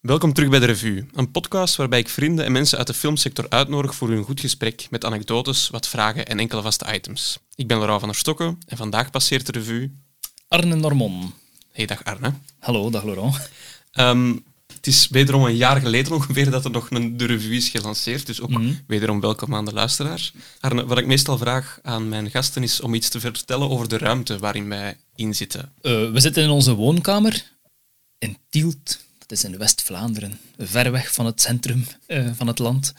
Welkom terug bij de Revue, een podcast waarbij ik vrienden en mensen uit de filmsector uitnodig voor een goed gesprek met anekdotes, wat vragen en enkele vaste items. Ik ben Laurent van der Stokken en vandaag passeert de Revue... Arne Normon. Hey, dag Arne. Hallo, dag Laurent. Ehm, het is wederom een jaar geleden ongeveer dat er nog een de revue is gelanceerd, dus ook Mhm. wederom welkom aan de luisteraar. Arne, wat ik meestal vraag aan mijn gasten is om iets te vertellen over de ruimte waarin wij in zitten. Eh, we zitten in onze woonkamer in Tielt. Dat is in West-Vlaanderen, ver weg van het centrum eh, van het land.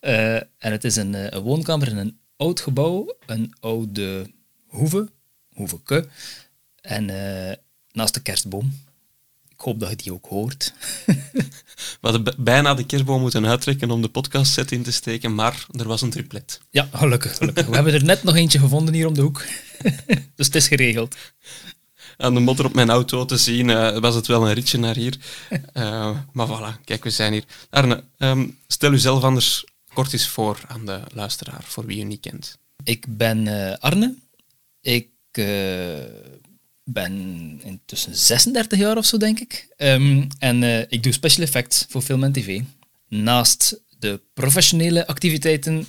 Eh, en het is een, eh, een woonkamer in een oud gebouw, een oude hoeve, hoeveke, en naast de kerstboom. Ik hoop dat je die ook hoort. We hadden bijna de kerstboom moeten uittrekken om de podcastset in te steken, maar er was een triplet. Ja, gelukkig, gelukkig. We hebben er net nog eentje gevonden hier om de hoek. dus het is geregeld. Aan de motor op mijn auto te zien eh, was het wel een ritje naar hier. Eh, maar voilà, kijk, we zijn hier. Arne, ehm, stel u zelf anders kort eens voor aan de luisteraar, voor wie u niet kent. Ik ben eh, Arne. Ik ben intussen 36 jaar of zo, denk ik. Ehm, en ik doe special effects voor film en tv. Naast de professionele activiteiten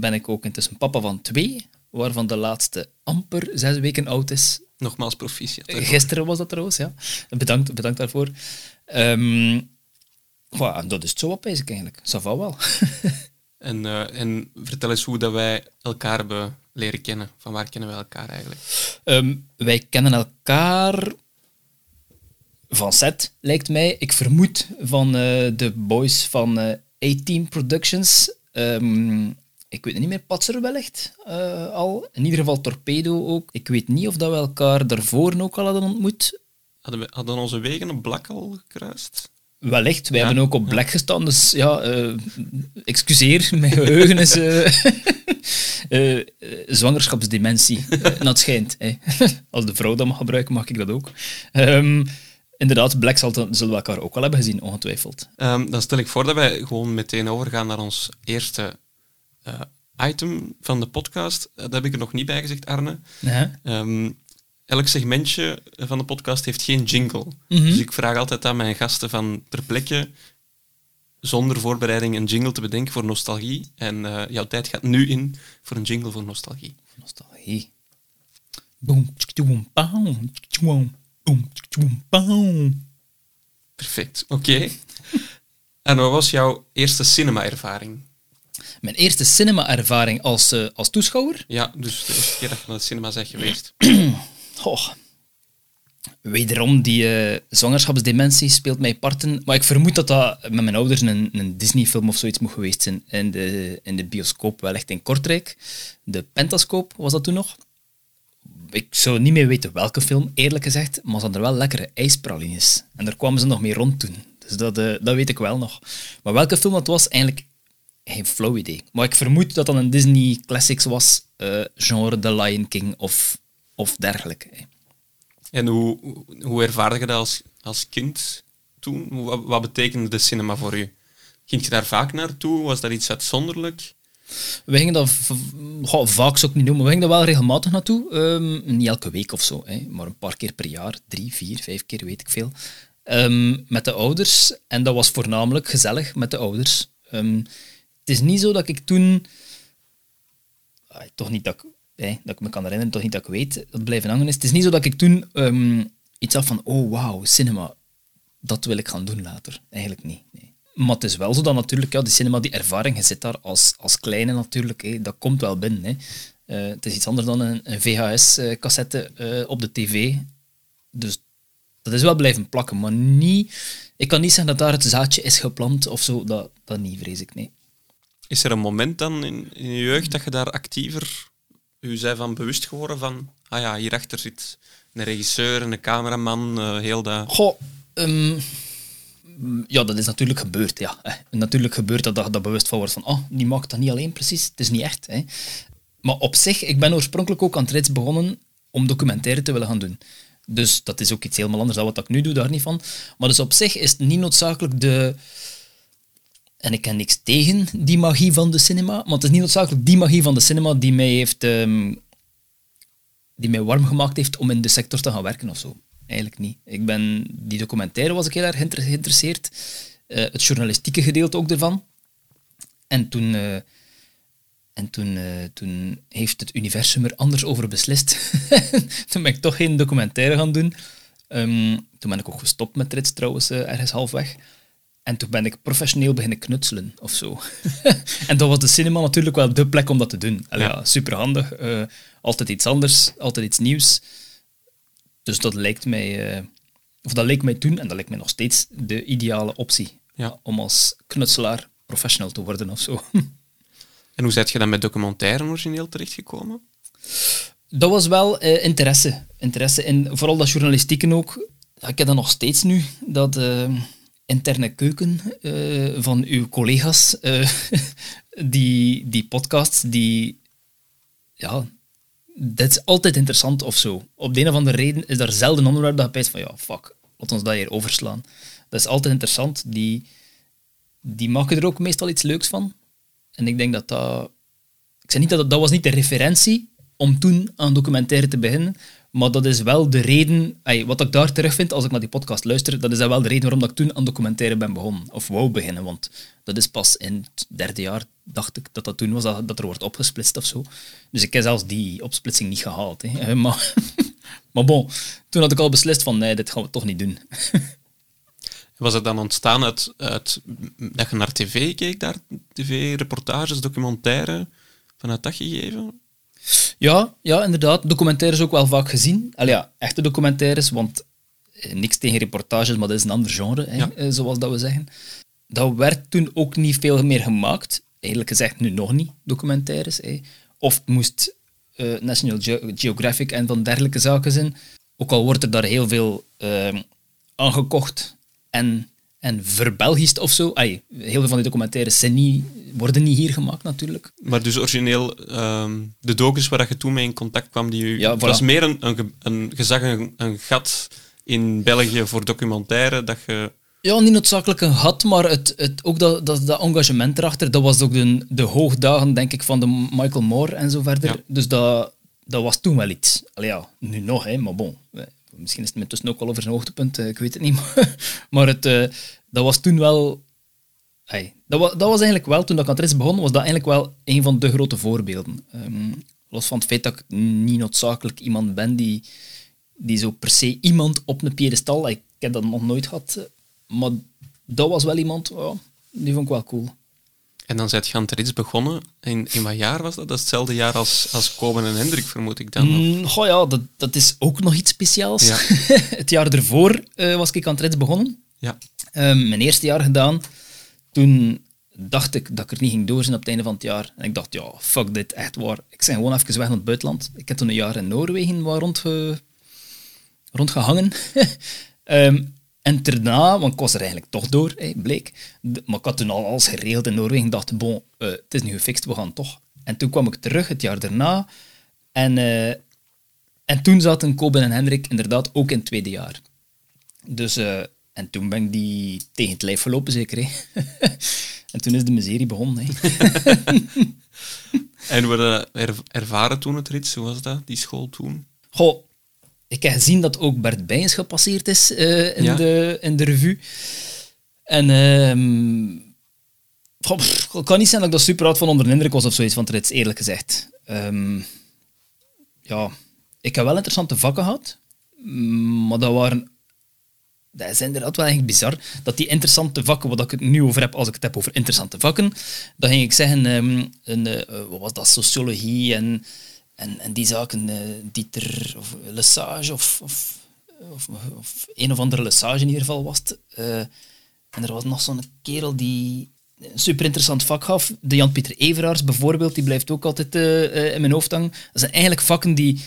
ben ik ook intussen papa van twee, waarvan de laatste amper zes weken oud is. Nogmaals proficiat. Gisteren was dat trouwens, ja. Bedankt, bedankt daarvoor. Ehm voilà, en dat is het zo op, ik eigenlijk. Ça va wel. En, eh, en vertel eens hoe dat wij elkaar hebben leren kennen. Van waar kennen wij elkaar eigenlijk? Ehm, wij kennen elkaar van set, lijkt mij. Ik vermoed van eh, de boys van eh A-Team Productions. Ehm, ik weet niet meer, Patser wellicht eh, al. In ieder geval Torpedo ook. Ik weet niet of dat we elkaar daarvoor ook al hadden ontmoet. Hadden, we, hadden onze wegen op Blak al gekruist? Wellicht, wij Ja, hebben ook op Black gestaan, dus ja, eh, excuseer, mijn geheugen is eh, eh, zwangerschapsdementie, uh, dat schijnt. hè. Als de vrouw dat mag gebruiken, mag ik dat ook. Ehm, inderdaad, Black zal, zullen we elkaar ook al hebben gezien, ongetwijfeld. Ehm, dan stel ik voor dat wij gewoon meteen overgaan naar ons eerste item van de podcast. Eh, dat heb ik er nog niet bij gezegd, Arne. Ehm, elk segmentje van de podcast heeft geen jingle. Mhm. Dus ik vraag altijd aan mijn gasten van ter plekke, zonder voorbereiding, een jingle te bedenken voor nostalgie. En eh, jouw tijd gaat nu in voor een jingle voor nostalgie. Nostalgie. Perfect, oké. en wat was jouw eerste cinema-ervaring? Mijn eerste cinema-ervaring als, eh, als toeschouwer? Ja, dus de eerste keer dat je naar de cinema bent geweest. Goh. Wederom, die eh, zwangerschapsdementie speelt mij parten. Maar ik vermoed dat dat met mijn ouders een, een Disney-film of zoiets moet geweest zijn. In de, in de bioscoop, wel echt in Kortrijk. De Pentascoop was dat toen nog. Ik zou niet meer weten welke film, eerlijk gezegd. Maar ze hadden wel lekkere ijspralines. En daar kwamen ze nog mee rond toen. Dus dat, eh, dat weet ik wel nog. Maar welke film dat was, eigenlijk geen flauw idee. Maar ik vermoed dat dat een Disney Classics was. eh, genre The Lion King of, of dergelijke. hè. En hoe, hoe- ervaarde je dat als, als kind toen? Wat, wat betekende de cinema voor u? Ging je daar vaak naartoe? Was dat iets uitzonderlijk? We gingen dat goh, vaak zou ik niet noemen, we gingen wel regelmatig naartoe. Ehm, niet elke week of zo, hè, maar een paar keer per jaar. Drie, vier, vijf keer, weet ik veel. Ehm, met de ouders. En dat was voornamelijk gezellig met de ouders. Het is niet zo dat ik toen... Ah, toch niet dat ik, dat ik me kan herinneren, toch niet dat ik weet, dat blijven hangen is. Het is niet zo dat ik toen ehm, iets had van, oh wauw, cinema, dat wil ik gaan doen later. Eigenlijk niet. Nee. Maar het is wel zo dat natuurlijk, ja, die cinema, die ervaring, je zit daar als, als kleine natuurlijk, dat komt wel binnen. Eh, het is iets anders dan een, een VHS-cassette eh, op de tv. Dus dat is wel blijven plakken, maar niet... Ik kan niet zeggen dat daar het zaadje is geplant of zo, dat, dat niet, vrees ik, nee. Is er een moment dan in, in je jeugd dat je daar actiever u zij van bewust geworden van ah ja, hierachter zit een regisseur en een cameraman, eh, heel dat... Goh, ehm, ja, dat is natuurlijk gebeurd, ja. Natuurlijk gebeurt dat, dat je bewust van wordt van, oh, die maakt dat niet alleen precies, het is niet echt. Hè. Maar op zich, ik ben oorspronkelijk ook aan het reeds begonnen om documentaire te willen gaan doen. Dus dat is ook iets helemaal anders dan wat ik nu doe, daar niet van. Maar dus op zich is het niet noodzakelijk de... En ik ken niks tegen die magie van de cinema, maar het is niet noodzakelijk die magie van de cinema die mij heeft... ehm, die mij warm gemaakt heeft om in de sector te gaan werken of zo. eigenlijk niet. Ik ben, die documentaire was ik heel erg geïnter- geïnteresseerd. Eh, het journalistieke gedeelte ook ervan. En toen, eh, en toen, eh, toen heeft het universum er anders over beslist. toen ben ik toch geen documentaire gaan doen. Ehm, toen ben ik ook gestopt met Rits trouwens, ergens halfweg. En toen ben ik professioneel beginnen knutselen of zo. en dat was de cinema natuurlijk wel de plek om dat te doen. Allee, Ja. ja. superhandig. eh, altijd iets anders, altijd iets nieuws. Dus dat lijkt mij, eh, of dat leek mij toen, en dat lijkt mij nog steeds, de ideale optie. Ja. Om als knutselaar professional te worden of zo. En hoe zet je dan met documentaire origineel terechtgekomen? Dat was wel eh, interesse. Interesse in vooral dat journalistieke ook. Ik heb dat nog steeds nu, dat interne keuken eh, van uw collega's, eh, die, die podcasts, die... Ja, dat is altijd interessant of zo. Op de een of andere reden is daar zelden onderwerp dat je van ja, fuck, laat ons dat hier overslaan. Dat is altijd interessant. Die, die maken er ook meestal iets leuks van. En ik denk dat dat... Ik zeg niet dat dat, dat was niet de referentie om toen aan documentaire te beginnen, maar dat is wel de reden, wat ik daar terugvind als ik naar die podcast luister, dat is wel de reden waarom dat ik toen aan documentaire ben begonnen, of wou beginnen, want dat is pas in het derde jaar, dacht ik, dat dat toen was, dat, dat er wordt opgesplitst of zo. Dus ik heb zelfs die opsplitsing niet gehaald. Eh, Maar, maar bon, toen had ik al beslist van, nee, dit gaan we toch niet doen. Was het dan ontstaan uit, uit dat je naar tv keek, daar tv, reportages, documentaire, vanuit dat gegeven? Ja, ja, inderdaad. Documentaires ook wel vaak gezien. Al ja, echte documentaires, want eh, niks tegen reportages, maar dat is een ander genre, Ja. eh, zoals dat we zeggen. Dat werd toen ook niet veel meer gemaakt. Eigenlijk gezegd, nu nog niet, documentaires. Hè. Of het moest eh, National Ge- Geographic en van dergelijke zaken zijn. Ook al wordt er daar heel veel eh, aangekocht en, en verbelgist of zo. Heel veel van die documentaires zijn niet, worden niet hier gemaakt, natuurlijk. Maar dus origineel, ehm, de docus waar je toen mee in contact kwam, die Ja, voilà. was meer een, een, een gezag, een, een gat in België voor documentaire, dat je... Ja, niet noodzakelijk een gat, maar het, het, ook dat, dat, dat engagement erachter, dat was ook de, de hoogdagen, denk ik, van de Michael Moore en zo verder. Ja. Dus dat, dat was toen wel iets. Allee, ja, nu nog, hè, maar bon. Misschien is het intussen ook al over zijn hoogtepunt, eh, ik weet het niet. Maar, het, eh, dat was toen wel... Dat, was, dat was eigenlijk wel, toen ik aan het begon, was dat eigenlijk wel een van de grote voorbeelden. Ehm, los van het feit dat ik niet noodzakelijk iemand ben die, die zo per se iemand op een piedestal... Ik heb dat nog nooit gehad, eh, maar dat was wel iemand, die vond ik wel cool. En dan zijt je aan het begonnen. In, in wat jaar was dat? Dat is hetzelfde jaar als, als Koben en Hendrik, vermoed ik dan. Mm, goh ja, dat, dat is ook nog iets speciaals. Ja. het jaar ervoor eh, was ik aan het begonnen. Ja. Ehm, mijn eerste jaar gedaan. Toen dacht ik dat ik er niet ging doorzien op het einde van het jaar. En ik dacht, ja, fuck dit, echt waar. Ik ben gewoon even weg naar het buitenland. Ik heb toen een jaar in Noorwegen waar rondge, rondgehangen. Ehm, en daarna, want ik was er eigenlijk toch door, bleek. Maar ik had toen al alles geregeld in Noorwegen. Ik dacht, bon, eh, het is nu gefixt, we gaan toch. En toen kwam ik terug het jaar daarna. En, eh, en toen zaten Koben en Hendrik inderdaad ook in het tweede jaar. Dus, eh, en toen ben ik die tegen het lijf gelopen, zeker. Hè. en toen is de miserie begonnen. En we er, ervaren toen het rits, hoe was dat, die school toen? Goh, ik heb gezien dat ook Bert Bijens gepasseerd is eh, in, Ja. de, in de revue. En ehm goh, pff, het kan niet zijn dat ik dat super hard van onder de indruk was of zoiets van het rits, eerlijk gezegd. Ehm, ja, ik heb wel interessante vakken gehad, maar dat waren... Dat is inderdaad wel eigenlijk bizar, dat die interessante vakken, wat ik het nu over heb, als ik het heb over interessante vakken, dan ging ik zeggen, ehm, een, eh, wat was dat, sociologie en, en, en die zaken, eh, Dieter of Lesage of, of, of, of een of andere Lesage in ieder geval was het. Eh, en er was nog zo'n kerel die een super interessant vak gaf. De Jan-Pieter Everaars bijvoorbeeld, die blijft ook altijd eh, in mijn hoofd hangen. Dat zijn eigenlijk vakken die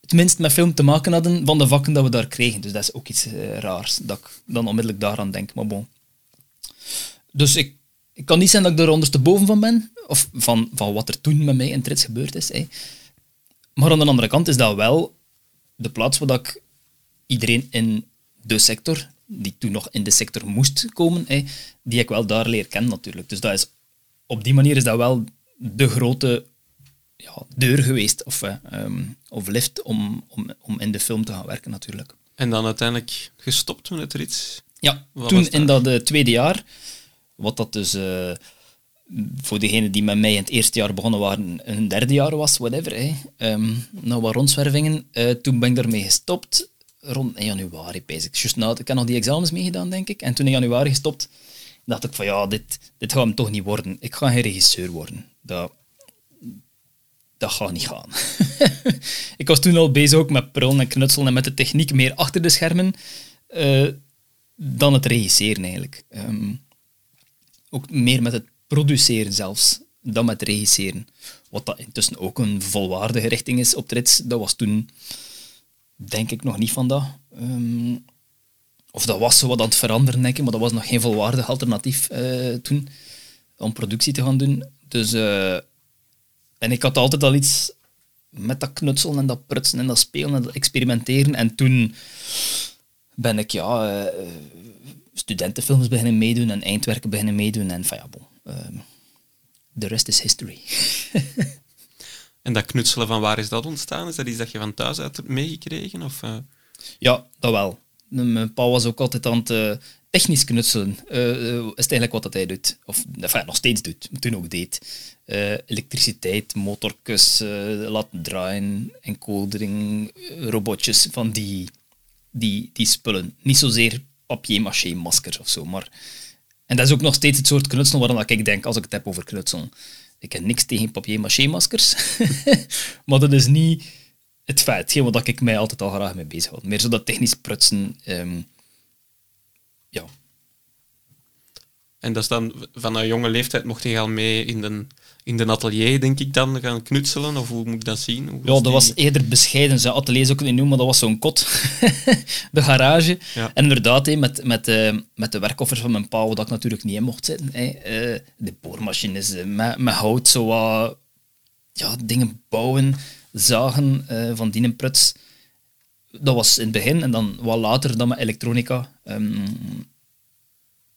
het minst met film te maken hadden van de vakken dat we daar kregen. Dus dat is ook iets raars, dat ik dan onmiddellijk daaraan denk. Maar bon. Dus ik, ik kan niet zijn dat ik er ondersteboven van ben, of van, van wat er toen met mij in Trits gebeurd is. Maar aan de andere kant is dat wel de plaats waar dat ik iedereen in de sector, die toen nog in de sector moest komen, hè, die ik wel daar leer kennen natuurlijk. Dus dat is, op die manier is dat wel de grote ja, deur geweest, of, eh, ehm, of lift, om, om, om in de film te gaan werken natuurlijk. En dan uiteindelijk gestopt met het rit. Ja, Wat toen in dat eh, tweede jaar, wat dat dus eh, voor degenen die met mij in het eerste jaar begonnen waren, een derde jaar was, whatever, nou wat rondzwervingen, eh, toen ben ik daarmee gestopt, rond januari, basic. Just na, ik heb nog die examens meegedaan, denk ik, en toen in januari gestopt, dacht ik van ja, dit, dit gaat hem toch niet worden. Ik ga geen regisseur worden. Dat, dat gaat niet gaan. ik was toen al bezig ook met prullen en knutselen en met de techniek meer achter de schermen eh, dan het regisseren eigenlijk. Ehm, ook meer met het produceren zelfs dan met regisseren. Wat dat intussen ook een volwaardige richting is op de rits. Dat was toen denk ik nog niet van dat. Ehm, of dat was zo wat aan het veranderen, denk ik, maar dat was nog geen volwaardig alternatief eh, toen om productie te gaan doen. Dus, eh, en ik had altijd al iets met dat knutselen en dat prutsen en dat spelen en dat experimenteren. En toen ben ik ja, eh, studentenfilms beginnen meedoen en eindwerken beginnen meedoen. En van ja, bon, ehm, the rest is history. En dat knutselen, van waar is dat ontstaan? Is dat iets dat je van thuis uit hebt meegekregen? Of, eh? Ja, dat wel. Mijn pa was ook altijd aan het eh, technisch knutselen. Eh, is het eigenlijk wat dat hij doet. Of enfin, nog steeds doet, maar toen ook deed. Elektriciteit, motorkes eh, laten draaien, enkodering, eh, robotjes, van die, die, die spullen. Niet zozeer papier-maché maskers of zo, maar... En dat is ook nog steeds het soort knutselen waaraan ik denk als ik het heb over knutselen. Ik heb niks tegen papier-maché maskers, maar dat is niet het feit, hetgeen wat ik mij altijd al graag mee bezig had. Meer zo dat technisch prutsen. ehm, ja. En dat is dan van een jonge leeftijd mocht je al mee in de, in de atelier, denk ik dan, gaan knutselen? Of hoe moet ik dat zien? Hoe ja, dat die- was eerder bescheiden. Zijn atelier is ook niet noemen, maar dat was zo'n kot. de garage. Ja. En inderdaad, hé, met, met, eh, met de werkoffers van mijn pa, waar ik natuurlijk niet in mocht zitten. hé, eh, de boormachines, eh, met, met hout, zo wat ja, dingen bouwen, zagen van die pruts. Dat was in het begin en dan wat later dan met elektronica. ehm,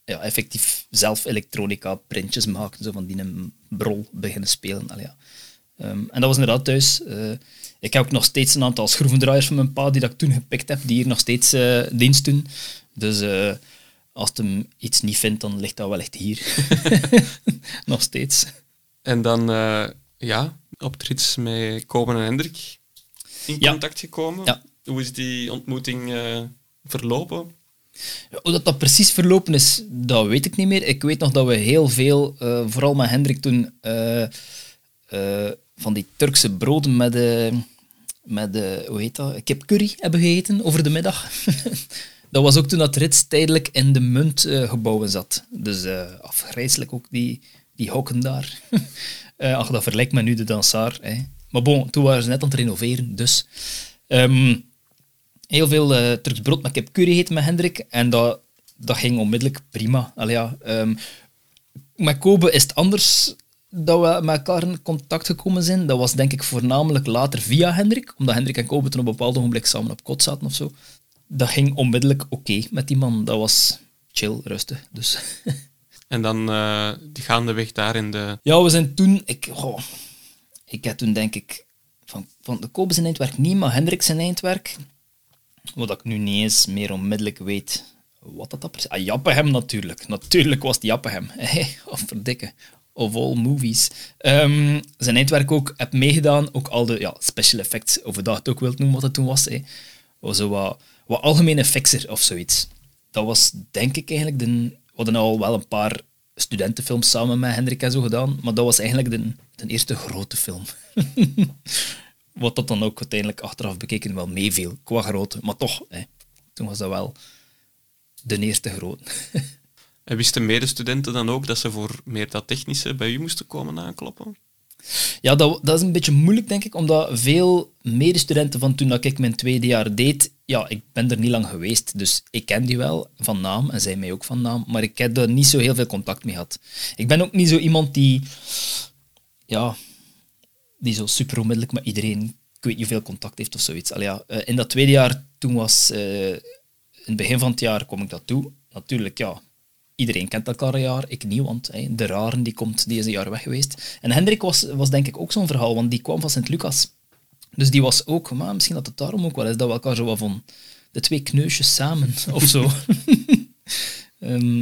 ja, effectief zelf elektronica printjes maken, zo van die een brol beginnen spelen. Allee, ja. Ehm, en dat was inderdaad thuis. Eh, ik heb ook nog steeds een aantal schroevendraaiers van mijn pa die dat ik toen gepikt heb, die hier nog steeds eh, dienst doen. Dus eh, als hij hem iets niet vindt, dan ligt dat wel echt hier. nog steeds. En dan, ja, op het rits met Komen en Hendrik in Ja. contact gekomen. Ja. Hoe is die ontmoeting verlopen? Hoe dat, precies verlopen is, dat weet ik niet meer. Ik weet nog dat we heel veel, eh, vooral met Hendrik toen, eh, eh, van die Turkse broden met, met hoe heet dat, kipcurry hebben gegeten over de middag. dat was ook toen dat Rits tijdelijk in de muntgebouwen zat. Dus afgrijzelijk ook, die, die hokken daar. Ach, dat verlijkt me nu de dansaar. Hè. Maar bon, toen waren ze net aan het renoveren, dus... Ehm, heel veel eh Turks brood met kipcurry gegeten met Hendrik. En dat, dat ging onmiddellijk prima. Allee, ja, ehm, met Kobe is het anders dat we met elkaar in contact gekomen zijn. Dat was denk ik voornamelijk later via Hendrik. Omdat Hendrik en Kobe toen op een bepaald ogenblik samen op kot zaten of zo. Dat ging onmiddellijk oké met die man. Dat was chill, rustig. Dus En dan eh die gaandeweg daar in de... Ja, we zijn toen... Ik, ik heb toen denk ik... Van, van de Kobe zijn eindwerk niet, maar Hendrik zijn eindwerk... Wat ik nu niet eens meer onmiddellijk weet... Wat dat, precies... Ah, Jappehem natuurlijk. Natuurlijk was het Jappehem. of verdikke. Of all movies. Ehm, zijn eindwerk ook heb meegedaan. Ook al de ja, special effects, of dat het ook wilt noemen wat het toen was. Hè. Was zo wat, wat algemene fixer of zoiets. Dat was denk ik eigenlijk de... We hadden al wel een paar studentenfilms samen met Hendrik en zo gedaan, maar dat was eigenlijk de, de eerste grote film. Wat dat dan ook uiteindelijk achteraf bekeken wel meeviel, qua grootte. Maar toch, hè, toen was dat wel de eerste grote. En wisten medestudenten dan ook dat ze voor meer dat technische bij u moesten komen aankloppen? Ja, dat, dat is een beetje moeilijk, denk ik, omdat veel medestudenten van toen dat ik mijn tweede jaar deed, ja, ik ben er niet lang geweest, dus ik ken die wel van naam en zij mij ook van naam, maar ik heb er niet zo heel veel contact mee gehad. Ik ben ook niet zo iemand die, ja, die zo super onmiddellijk met iedereen, ik weet niet hoeveel contact heeft of zoiets. Allee, ja, eh, in dat tweede jaar, toen was, eh, in het begin van het jaar kwam ik dat toe. Natuurlijk, ja, iedereen kent elkaar een jaar, ik niet, want de raren die komt, een jaar weg geweest. En Hendrik was, was denk ik ook zo'n verhaal, want die kwam van Sint-Lucas. Dus die was ook, maar misschien dat het daarom ook wel is dat we elkaar zo wat van, de twee kneusjes samen, of zo. Ehm,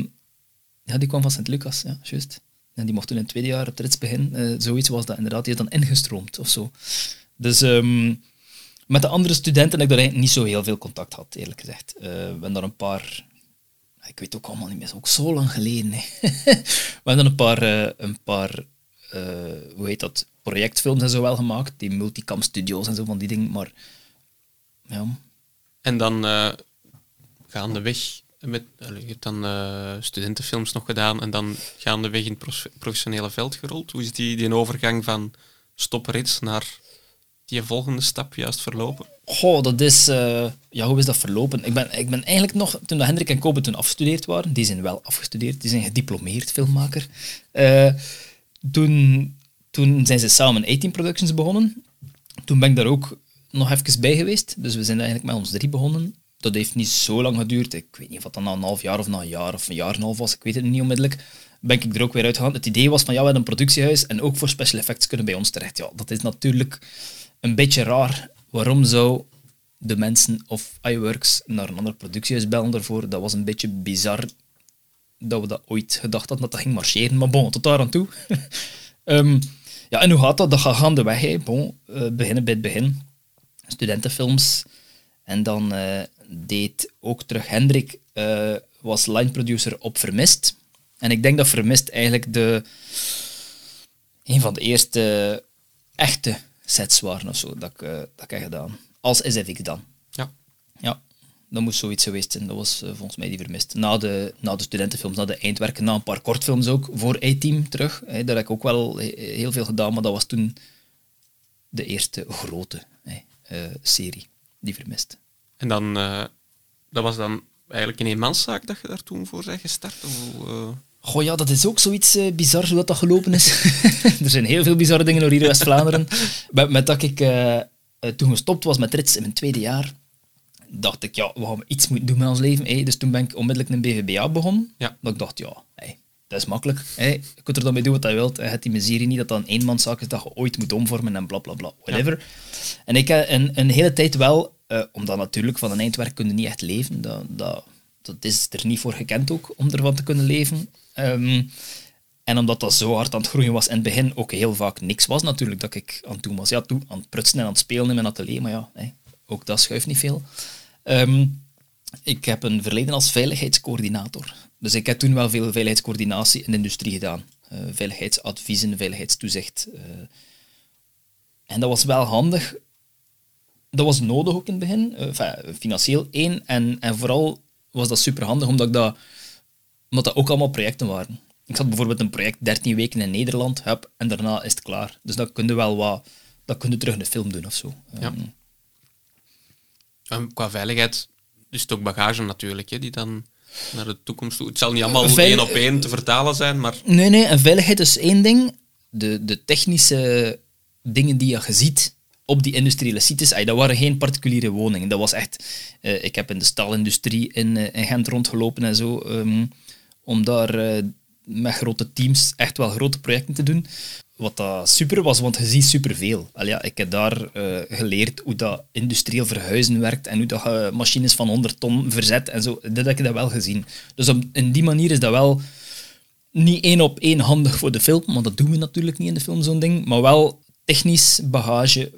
ja, die kwam van Sint-Lucas, ja, juist. En die mocht toen in het tweede jaar op Trits beginnen. Eh, zoiets was dat inderdaad. Die dan ingestroomd of zo. Dus ehm, met de andere studenten heb ik daar eigenlijk niet zo heel veel contact gehad, eerlijk gezegd. Uh, we daar een paar... Ik weet ook allemaal niet meer, ook zo lang geleden. Hè. we hebben een paar, uh, een paar hoe heet dat, projectfilms en zo wel gemaakt. Die multicam studios en zo van die dingen. Maar ja. En dan gaandeweg met, je hebt dan uh, studentenfilms nog gedaan en dan gaandeweg in het professionele veld gerold. Hoe is die, die overgang van stoprits naar die volgende stap juist verlopen? Goh, dat is... Uh, ja, hoe is dat verlopen? Ik ben, ik ben eigenlijk nog... Toen Hendrik en Kobe toen afgestudeerd waren, die zijn wel afgestudeerd, die zijn gediplomeerd filmmaker. Uh, toen, toen zijn ze samen 18 Productions begonnen. Toen ben ik daar ook nog even bij geweest. Dus we zijn eigenlijk met ons drie begonnen dat heeft niet zo lang geduurd. Ik weet niet of dat na een half jaar of na een jaar of een jaar en een half was. Ik weet het niet onmiddellijk. Ben ik er ook weer uitgegaan. Het idee was van ja, we hebben een productiehuis en ook voor special effects kunnen bij ons terecht. Ja, dat is natuurlijk een beetje raar. Waarom zou de mensen of iWorks naar een ander productiehuis bellen daarvoor? Dat was een beetje bizar dat we dat ooit gedacht hadden dat dat ging marcheren. Maar bon, tot daar aan toe. um, ja, en hoe gaat dat? Dat gaat gaandeweg. Bon, uh, beginnen bij het begin. Studentenfilms. En dan uh, deed ook terug Hendrik, uh, was line producer op Vermist. En ik denk dat Vermist eigenlijk de, een van de eerste echte sets waren of zo, dat ik, uh, dat ik heb gedaan. Als SFX dan. Ja. Ja, dat moest zoiets geweest zijn. Dat was uh, volgens mij die Vermist. Na de, na de studentenfilms, na de eindwerken, na een paar kortfilms ook, voor A-Team terug. Hè, daar heb ik ook wel heel veel gedaan, maar dat was toen de eerste grote hè, serie, die Vermist. En dan, uh, dat was dan eigenlijk een eenmanszaak dat je daar toen voor bent gestart? Of, uh... Goh ja, dat is ook zoiets uh, bizar hoe dat, dat gelopen is. er zijn heel veel bizarre dingen door hier in West-Vlaanderen. met, met, dat ik toen gestopt was met rits in mijn tweede jaar, dacht ik, ja, we gaan iets moeten doen met ons leven. Hey. Dus toen ben ik onmiddellijk een BVBA begonnen. Ja. Dat ik dacht, ja, hey, dat is makkelijk. Hey. Je kunt er dan mee doen wat je wilt. Je hebt die miserie niet dat dat een eenmanszaak is dat je ooit moet omvormen en bla bla bla, whatever. En ik heb een, een hele tijd wel uh, omdat natuurlijk van een eindwerk kun je niet echt leven. Dat, dat, dat is er niet voor gekend ook, om ervan te kunnen leven. Um, en omdat dat zo hard aan het groeien was in het begin, ook heel vaak niks was natuurlijk dat ik aan het doen was. Ja, toe, aan het prutsen en aan het spelen in mijn atelier, maar ja, nee, ook dat schuift niet veel. Um, ik heb een verleden als veiligheidscoördinator. Dus ik heb toen wel veel veiligheidscoördinatie in de industrie gedaan. Uh, veiligheidsadviezen, veiligheidstoezicht. Uh, en dat was wel handig, dat was nodig ook in het begin, eh, enfin, financieel één. En, en vooral was dat super handig omdat, ik dat, omdat dat ook allemaal projecten waren. Ik had bijvoorbeeld een project 13 weken in Nederland, hup, en daarna is het klaar. Dus dat kun je wel wat, dat kun je terug in de film doen of zo. Ja. Um, qua veiligheid, dus het ook bagage natuurlijk, hè, die dan naar de toekomst toe. Het zal niet allemaal Veil één op één te vertalen zijn, maar. Nee, nee, en veiligheid is één ding. De, de technische dingen die je ziet, op die industriële sites, dat waren geen particuliere woningen. Dat was echt... Uh, ik heb in de staalindustrie in, uh, in Gent rondgelopen en zo, um, om daar uh, met grote teams echt wel grote projecten te doen. Wat dat super was, want je ziet superveel. Al ja, ik heb daar geleerd hoe dat industrieel verhuizen werkt en hoe dat je machines van 100 ton verzet en zo. Dat heb ik dat wel gezien. Dus op, in die manier is dat wel niet één op één handig voor de film, want dat doen we natuurlijk niet in de film, zo'n ding, maar wel technisch bagage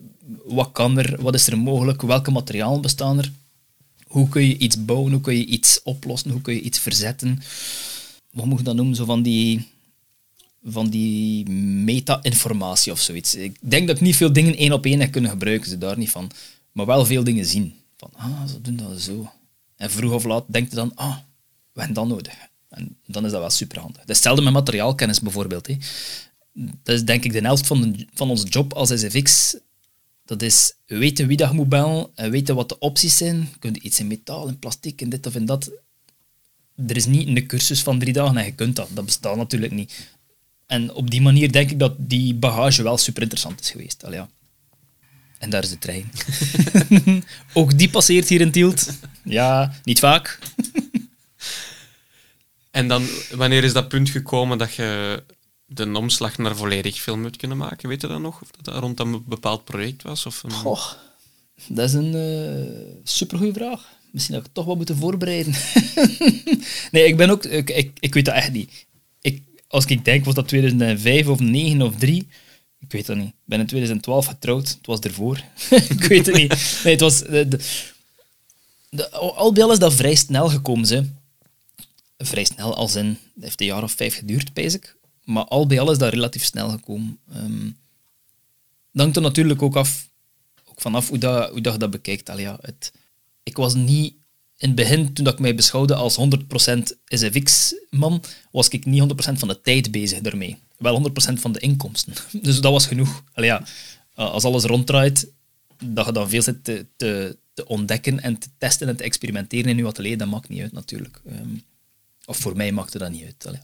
wat kan er, wat is er mogelijk, welke materialen bestaan er, hoe kun je iets bouwen, hoe kun je iets oplossen, hoe kun je iets verzetten. Wat moet je dat noemen? Zo van die, van die meta-informatie of zoiets. Ik denk dat ik niet veel dingen één op één heb kunnen gebruiken, ze daar niet van. Maar wel veel dingen zien. Van, ah, ze doen dat zo. En vroeg of laat denkt je dan, ah, we hebben dat nodig. En dan is dat wel superhandig. Hetzelfde met materiaalkennis bijvoorbeeld. Hè. Dat is denk ik de helft van, de, van onze job als SFX dat is weten wie dat moet bellen en weten wat de opties zijn. Kun je iets in metaal, in plastic, en dit of in dat. Er is niet een cursus van drie dagen en je kunt dat. Dat bestaat natuurlijk niet. En op die manier denk ik dat die bagage wel super interessant is geweest. Al ja. En daar is de trein. Ook die passeert hier in Tielt. Ja, niet vaak. en dan, wanneer is dat punt gekomen dat je de omslag naar volledig film moet kunnen maken? Weet je dat nog? Of dat rond een bepaald project was? Of een... Goh, dat is een uh, supergoeie vraag. misschien had ik het toch wel moeten voorbereiden. nee, ik ben ook... Ik, ik, ik weet dat echt niet. Als ik denk, was dat 2005 of 9 of 3... Ik weet dat niet. Ik ben in 2012 getrouwd. Het was ervoor. ik weet het niet. Nee, het was... De, de, de, al bij al is dat vrij snel gekomen. Ze. Vrij snel, als in... Het heeft een jaar of vijf geduurd, ik. Maar al bij al is dat relatief snel gekomen. Um, dat hangt er natuurlijk ook af... Ook vanaf hoe, dat, hoe dat je dat bekijkt. Al ja, het, ik was niet in het begin, toen ik mij beschouwde als 100% SFX-man, was ik niet 100% van de tijd bezig daarmee. Wel 100% van de inkomsten. Dus dat was genoeg. Allee, ja, als alles ronddraait, dat je dan veel zit te, te, te, ontdekken en te testen en te experimenteren in je atelier, dat maakt niet uit natuurlijk. Ehm, of voor mij maakte dat niet uit. Allee.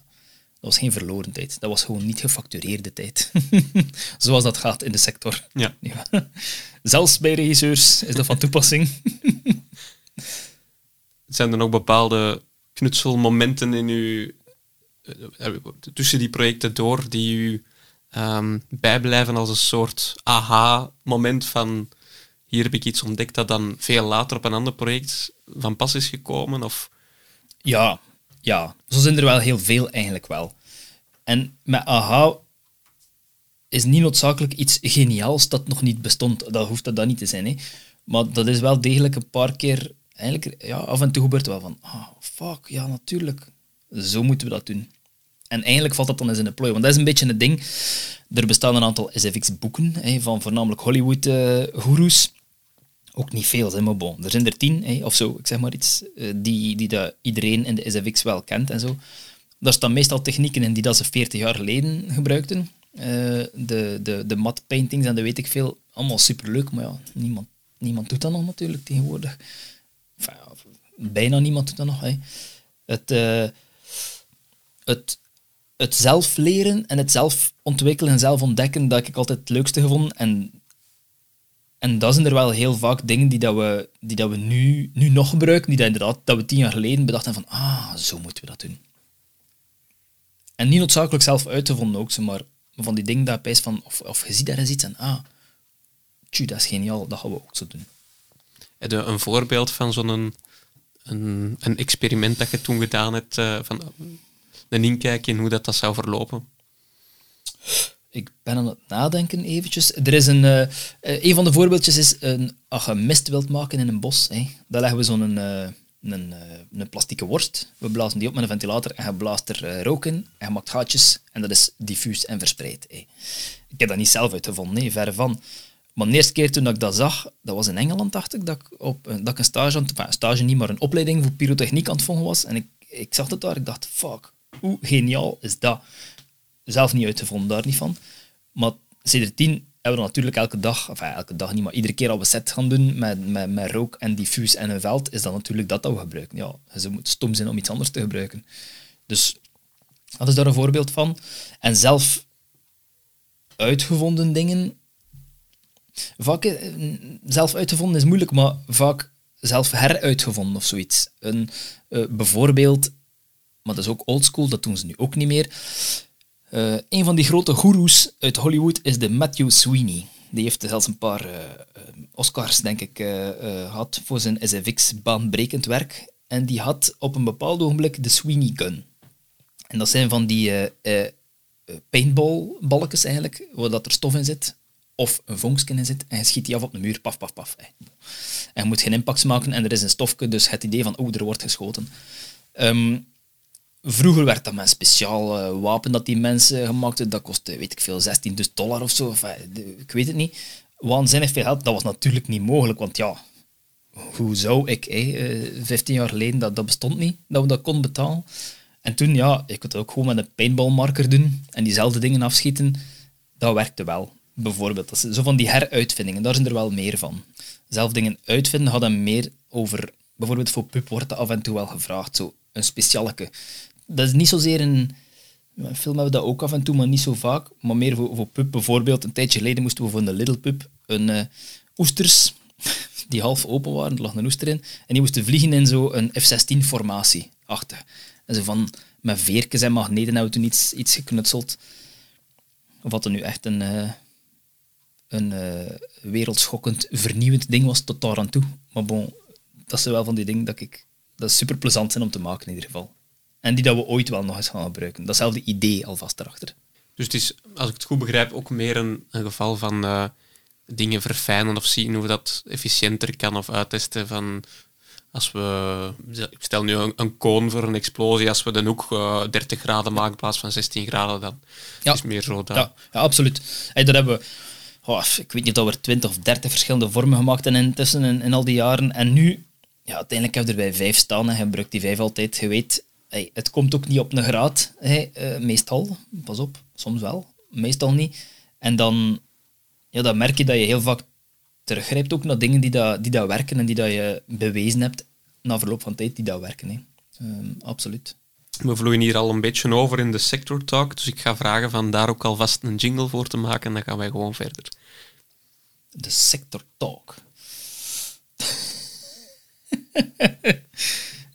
Dat was geen verloren tijd. Dat was gewoon niet gefactureerde tijd. Zoals dat gaat in de sector. Ja. ja. Zelfs bij regisseurs is dat van toepassing. Zijn er nog bepaalde knutselmomenten in uw, eh, tussen die projecten door die u um, bijblijven als een soort aha-moment van hier heb ik iets ontdekt dat dan veel later op een ander project van pas is gekomen? Of? Ja, ja, zo zijn er wel heel veel eigenlijk wel. En met aha is niet noodzakelijk iets geniaals dat nog niet bestond. Dat hoeft dat dan niet te zijn. Hè. Maar dat is wel degelijk een paar keer eigenlijk, ja, af en toe gebeurt wel van, ah, fuck, ja, natuurlijk. Zo moeten we dat doen. En eigenlijk valt dat dan eens in de plooi. Want dat is een beetje het ding. Er bestaan een aantal SFX-boeken van voornamelijk Hollywood-goeroes. ook niet veel, zijn maar bon. Er zijn er tien, of zo, ik zeg maar iets, eh, die, die dat iedereen in de SFX wel kent en zo. Daar staan meestal technieken in die dat ze 40 jaar geleden gebruikten. Uh, de, de, de matte paintings en dat weet ik veel. Allemaal superleuk, maar ja, niemand, niemand doet dat nog natuurlijk tegenwoordig bijna niemand doet dat nog. Hè. Het, uh, het, het zelf leren en het zelf ontwikkelen en zelf ontdekken, dat ik altijd het leukste gevonden. En, en dat zijn er wel heel vaak dingen die, dat we, die dat we nu, nu nog gebruiken, die dat inderdaad dat we tien jaar geleden bedachten van, ah, zo moeten we dat doen. En niet noodzakelijk zelf uitgevonden ook, maar van die dingen dat je van, of, of je ziet daar eens iets en, ah, tju, dat is geniaal, dat gaan we ook zo doen. Heb een voorbeeld van zo'n een, een experiment dat je toen gedaan hebt, uh, van een inkijk in hoe dat, dat zou verlopen? Ik ben aan het nadenken eventjes. Er is een, uh, een van de voorbeeldjes is, een, als je mist wilt maken in een bos, hè, dan leggen we zo'n een, een, een plastieke worst. We blazen die op met een ventilator en je blaast er rook in en je maakt gaatjes en dat is diffuus en verspreid. Hè. Ik heb dat niet zelf uitgevonden, nee, verre van. Maar de eerste keer toen ik dat zag, dat was in Engeland, dacht ik, dat ik, op, dat ik een stage, aan, stage niet, maar een opleiding voor pyrotechniek aan het volgen was. En ik, ik zag het daar, ik dacht, fuck, hoe geniaal is dat? Zelf niet uitgevonden, daar niet van. Maar sinds tien hebben we natuurlijk elke dag, enfin elke dag niet, maar iedere keer als we set gaan doen met, met, met rook en diffuus en een veld, is dat natuurlijk dat dat we gebruiken. Ja, ze moet stom zijn om iets anders te gebruiken. Dus dat is daar een voorbeeld van. En zelf uitgevonden dingen Vaak eh, zelf uitgevonden is moeilijk, maar vaak zelf heruitgevonden of zoiets. Een, uh, bijvoorbeeld, maar dat is ook oldschool, dat doen ze nu ook niet meer. Uh, een van die grote goeroes uit Hollywood is de Matthew Sweeney. Die heeft zelfs een paar Oscars, denk ik, gehad voor zijn SFX-baanbrekend werk. En die had op een bepaald ogenblik de Sweeney Gun. En dat zijn van die paintballballetjes eigenlijk, waar dat er stof in zit of een vonkje in zit en je schiet die af op de muur, paf, paf, paf. En je moet geen impact maken en er is een stofje, dus het idee van, oh, er wordt geschoten. Ehm, vroeger werd dat met een speciaal uh, wapen dat die mensen gemaakt hebben. Dat kostte, weet ik veel, 16 dollar of zo. Of, ik weet het niet. Waanzinnig veel geld. Dat was natuurlijk niet mogelijk, want ja, hoe zou ik, eh, 15 jaar geleden, dat, dat bestond niet, dat we dat konden betalen. En toen, ja, ik kon het ook gewoon met een paintballmarker doen en diezelfde dingen afschieten. Dat werkte wel bijvoorbeeld. Dat zo van die heruitvindingen, daar zijn er wel meer van. Zelf dingen uitvinden hadden meer over... Bijvoorbeeld voor Pup wordt dat af en toe wel gevraagd, zo een specialeke. Dat is niet zozeer een... een film hebben we dat ook af en toe, maar niet zo vaak. Maar meer voor, voor Pup. Bijvoorbeeld, een tijdje geleden moesten we voor een Little Pup een uh, oesters die half open waren, er lag een oester in, en die moesten vliegen in zo'n F-16-formatie achter. En zo van, met veertjes en magneten hebben we toen iets, iets geknutseld. Of wat er nu echt een, uh, een uh, wereldschokkend, vernieuwend ding was tot daar aan toe. Maar bon, dat zijn wel van die dingen dat ik dat super plezant zijn om te maken in ieder geval. En die dat we ooit wel nog eens gaan gebruiken. Datzelfde idee alvast erachter. Dus het is, als ik het goed begrijp, ook meer een, een geval van uh, dingen verfijnen of zien hoe dat efficiënter kan of uittesten van als we, ik stel nu een, een koon voor een explosie, als we de hoek uh, 30 graden maken in plaats van 16 graden, dan ja. is het meer zo. Dat... Ja, ja, absoluut. Hey, daar hebben we, oh, ik weet niet of we 20 of 30 verschillende vormen gemaakt hebben intussen in, in al die jaren. En nu, ja, uiteindelijk heb je er bij vijf staan en je gebruikt die vijf altijd. Je weet, hey, het komt ook niet op een graad, uh, meestal. Pas op, soms wel, meestal niet. En dan, ja, dan merk je dat je heel vaak teruggrijpt ook naar dingen die, dat, die dat werken en die dat je bewezen hebt na verloop van tijd die dat werken. Um, absoluut. We vloeien hier al een beetje over in de sector talk, dus ik ga vragen van daar ook alvast een jingle voor te maken en dan gaan wij gewoon verder. De sector talk.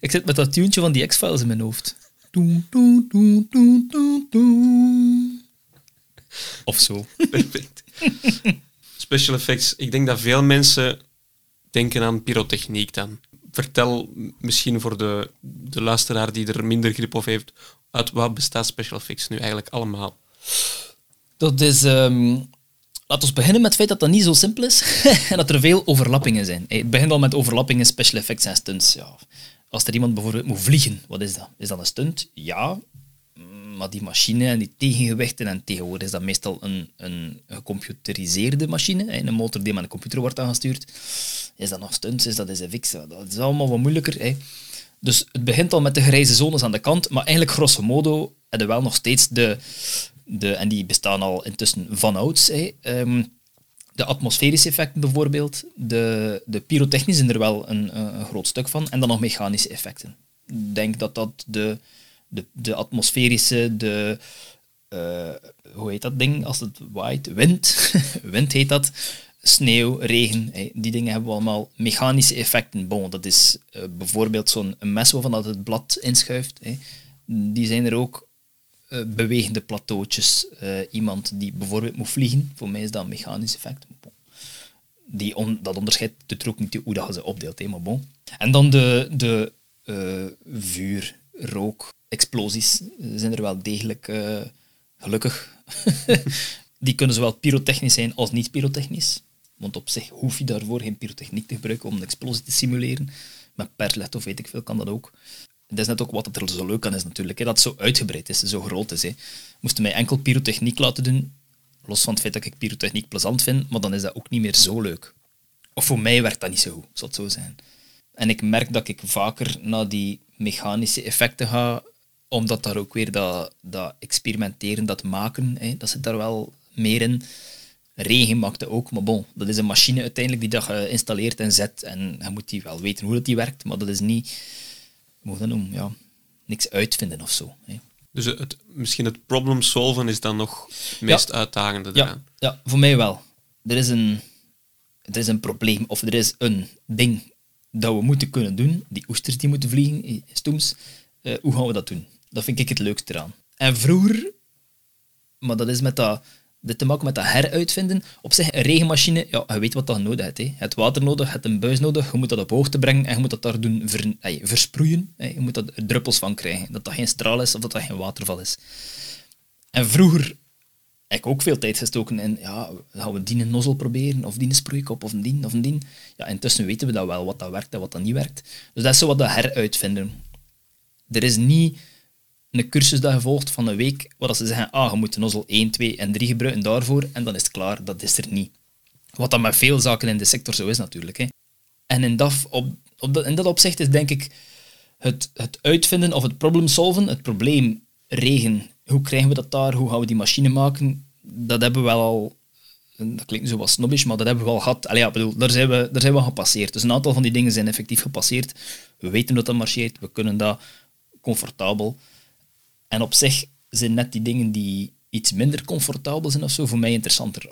ik zit met dat tuentje van die X-Files in mijn hoofd. Of zo. Perfect. Special effects. Ik denk dat veel mensen denken aan pyrotechniek dan. Vertel misschien voor de, de luisteraar die er minder grip op heeft, uit wat bestaat special effects nu eigenlijk allemaal? Dat is... Um, laten we beginnen met het feit dat dat niet zo simpel is en dat er veel overlappingen zijn. Het begint al met overlappingen, special effects en stunts. Ja. Als er iemand bijvoorbeeld moet vliegen, wat is dat? Is dat een stunt? Ja, maar die machine en die tegengewichten, en tegenwoordig is dat meestal een, een gecomputeriseerde machine, een motor die met een computer wordt aangestuurd. Is dat nog stunts? Is dat SFX? Dat is allemaal wat moeilijker. Dus het begint al met de grijze zones aan de kant, maar eigenlijk grosso modo hebben we wel nog steeds de, de en die bestaan al intussen vanouds, hè, um, de atmosferische effecten bijvoorbeeld, de, de pyrotechnische zijn er wel een, een groot stuk van, en dan nog mechanische effecten. Ik denk dat dat de, de, de atmosferische, de, uh, hoe heet dat ding als het waait? Wind. Wind heet dat. Sneeuw, regen, die dingen hebben we allemaal mechanische effecten. Bon, dat is uh, bijvoorbeeld zo'n mes waarvan dat het blad inschuift. Die zijn er ook uh, bewegende plateautjes. iemand die bijvoorbeeld moet vliegen, voor mij is dat een mechanisch effect. Bon. Die on, dat onderscheidt de ook niet hoe dat je ze opdeelt, maar bon. En dan de, de vuur, rook, explosies zijn er wel degelijk uh, gelukkig. die kunnen zowel pyrotechnisch zijn als niet pyrotechnisch. Want op zich hoef je daarvoor geen pyrotechniek te gebruiken om een explosie te simuleren. Met perlet of weet ik veel kan dat ook. Dat is net ook wat er zo leuk aan is natuurlijk. Hè, dat het zo uitgebreid is, zo groot is. Hè. Moesten mij enkel pyrotechniek laten doen, los van het feit dat ik pyrotechniek plezant vind, maar dan is dat ook niet meer zo leuk. Of voor mij werkt dat niet zo goed, zal het zo zijn. En ik merk dat ik vaker naar die mechanische effecten ga omdat daar ook weer dat, dat experimenteren, dat maken, hè, dat zit daar wel meer in. Regen maakte ook, maar bon, dat is een machine uiteindelijk die dat geïnstalleerd en zet. En je moet die wel weten hoe dat die werkt, maar dat is niet, hoe moet dat noemen, ja, niks uitvinden of zo. Hè. Dus het, misschien het problem solven is dan nog het meest uitdagende Ja, ja, voor mij wel. Er is, een, er is een probleem, of er is een ding dat we moeten kunnen doen. Die oesters die moeten vliegen, stoems. Uh, hoe gaan we dat doen? Dat vind ik het leukste eraan. En vroeger, maar dat is met dat, dit te maken met dat heruitvinden. Op zich, een regenmachine, ja, je weet wat dat nodig hebt. Hè. Je hebt water nodig, je hebt een buis nodig, je moet dat op hoogte brengen en je moet dat daar doen ver, versproeien. Je moet daar druppels van krijgen. Dat dat geen straal is of dat dat geen waterval is. En vroeger heb ik ook veel tijd gestoken in, ja, gaan we die nozzel proberen, of die sproeikop, of een dien, of een dien. Ja, intussen weten we dat wel, wat dat werkt en wat dat niet werkt. Dus dat is zo wat dat heruitvinden. Er is niet een cursus dat je volgt van een week, waar ze zeggen, ah, je moet de nozzel 1, 2 en 3 gebruiken daarvoor, en dan is het klaar. Dat is er niet. Wat dan met veel zaken in de sector zo is natuurlijk. Hè. En in dat, op, op dat, dat opzicht is denk ik het, het uitvinden of het problem solven, het probleem regen, hoe krijgen we dat daar, hoe gaan we die machine maken, dat hebben we wel al dat klinkt zo wat snobbish, maar dat hebben we al gehad. Allee, ja, bedoel, daar, zijn we, daar zijn we gepasseerd. Dus een aantal van die dingen zijn effectief gepasseerd. We weten dat dat marcheert, we kunnen dat comfortabel. En op zich zijn net die dingen die iets minder comfortabel zijn of zo, voor mij interessanter.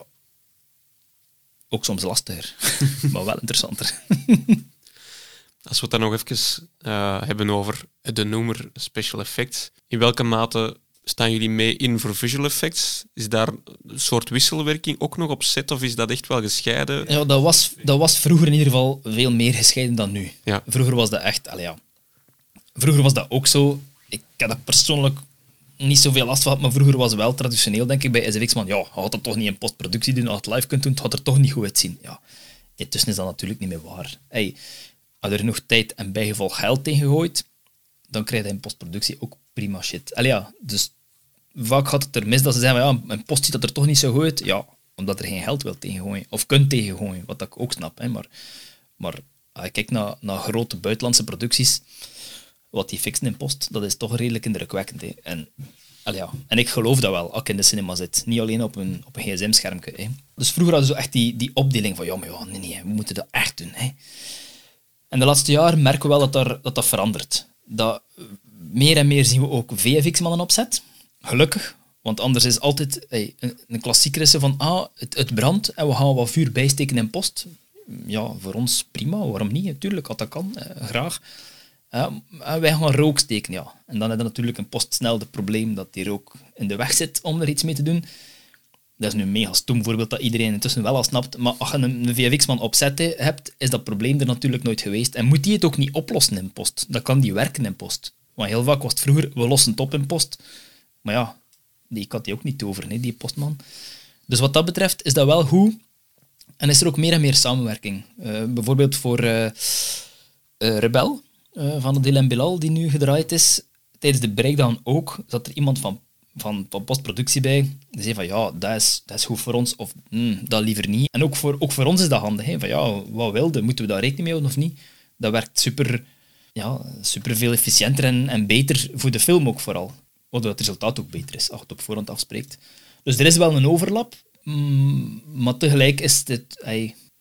Ook soms lastiger, maar wel interessanter. Als we het dan nog even uh, hebben over de noemer special effects, in welke mate staan jullie mee in voor visual effects? Is daar een soort wisselwerking ook nog op set of is dat echt wel gescheiden? Ja, dat was, dat was vroeger in ieder geval veel meer gescheiden dan nu. Ja. Vroeger was dat echt... Allee, ja. Vroeger was dat ook zo. Ik heb dat persoonlijk niet zoveel last van, maar vroeger was het wel traditioneel, denk ik, bij SFX. Man, ja, had dat toch niet in postproductie doen, als het live kunt doen, het had er toch niet goed uitzien. Ja, intussen is dat natuurlijk niet meer waar. Hey, als er genoeg tijd en bijgevolg geld tegen gegooid, dan krijg je in postproductie ook prima shit. Allee, ja, dus vaak gaat het er mis dat ze zeggen, ja, mijn post ziet dat er toch niet zo goed uit. Ja, omdat er geen geld wil tegengooien. Of kunt tegengooien, wat ik ook snap. Hè. Maar, maar als je kijkt naar, naar grote buitenlandse producties, wat die fixen in post, dat is toch redelijk indrukwekkend. Hè. En, ja. en ik geloof dat wel, als ik in de cinema zit. Niet alleen op een, op een gsm-schermpje. Dus vroeger hadden ze echt die, die opdeling van, ja, maar ja, nee, nee, we moeten dat echt doen. Hè. En de laatste jaren merken we wel dat daar, dat, dat verandert. Dat meer en meer zien we ook VFX-mannen opzet. Gelukkig, want anders is altijd een, een klassieker is van ah, het, het brandt en we gaan wat vuur bijsteken in post. Ja, voor ons prima, waarom niet? Natuurlijk, dat kan, eh, graag. En wij gaan rook steken, ja. En dan heb je natuurlijk een post snel het probleem dat die rook in de weg zit om er iets mee te doen. Dat is nu een mega stom voorbeeld dat iedereen intussen wel al snapt. Maar als je een VFX-man opzet hebt, is dat probleem er natuurlijk nooit geweest. En moet die het ook niet oplossen in post. Dan kan die werken in post. Want heel vaak was het vroeger, we lossen het op in post. Maar ja, die kan die ook niet over, nee, die postman. Dus wat dat betreft is dat wel goed. En is er ook meer en meer samenwerking. Uh, bijvoorbeeld voor uh, uh, Rebel, van Dylan Bilal, die nu gedraaid is. Tijdens de breakdown ook, zat er iemand van, van, van postproductie bij. Die zei van, ja, dat is, dat is goed voor ons, of mm, dat liever niet. En ook voor, ook voor ons is dat handig. Hè? Van, ja, wat wilde? Moeten we daar rekening mee houden of niet? Dat werkt super, ja, super veel efficiënter en, en beter voor de film ook vooral waardoor het resultaat ook beter is, als het op voorhand afspreekt. Dus er is wel een overlap, mm, maar tegelijk is het...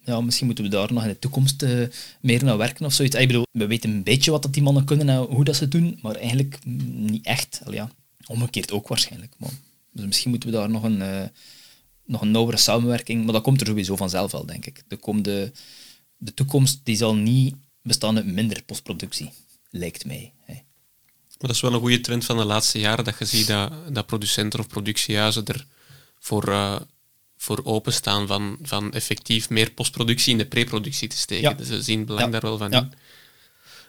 ja, misschien moeten we daar nog in de toekomst uh, meer naar werken of zoiets. Ik bedoel, we weten een beetje wat dat die mannen kunnen en hoe dat ze doen, maar eigenlijk niet echt. Al ja, omgekeerd ook waarschijnlijk. Maar, dus misschien moeten we daar nog een, uh, nog een nauwere samenwerking... Maar dat komt er sowieso vanzelf wel, denk ik. De, komende, de toekomst die zal niet bestaan uit minder postproductie, lijkt mij. Maar dat is wel een goede trend van de laatste jaren, dat je ziet dat, dat producenten of productiehuizen er voor, uh, voor openstaan van, van effectief meer postproductie in de preproductie te steken. Ja. Dus ze zien belang daar wel van in.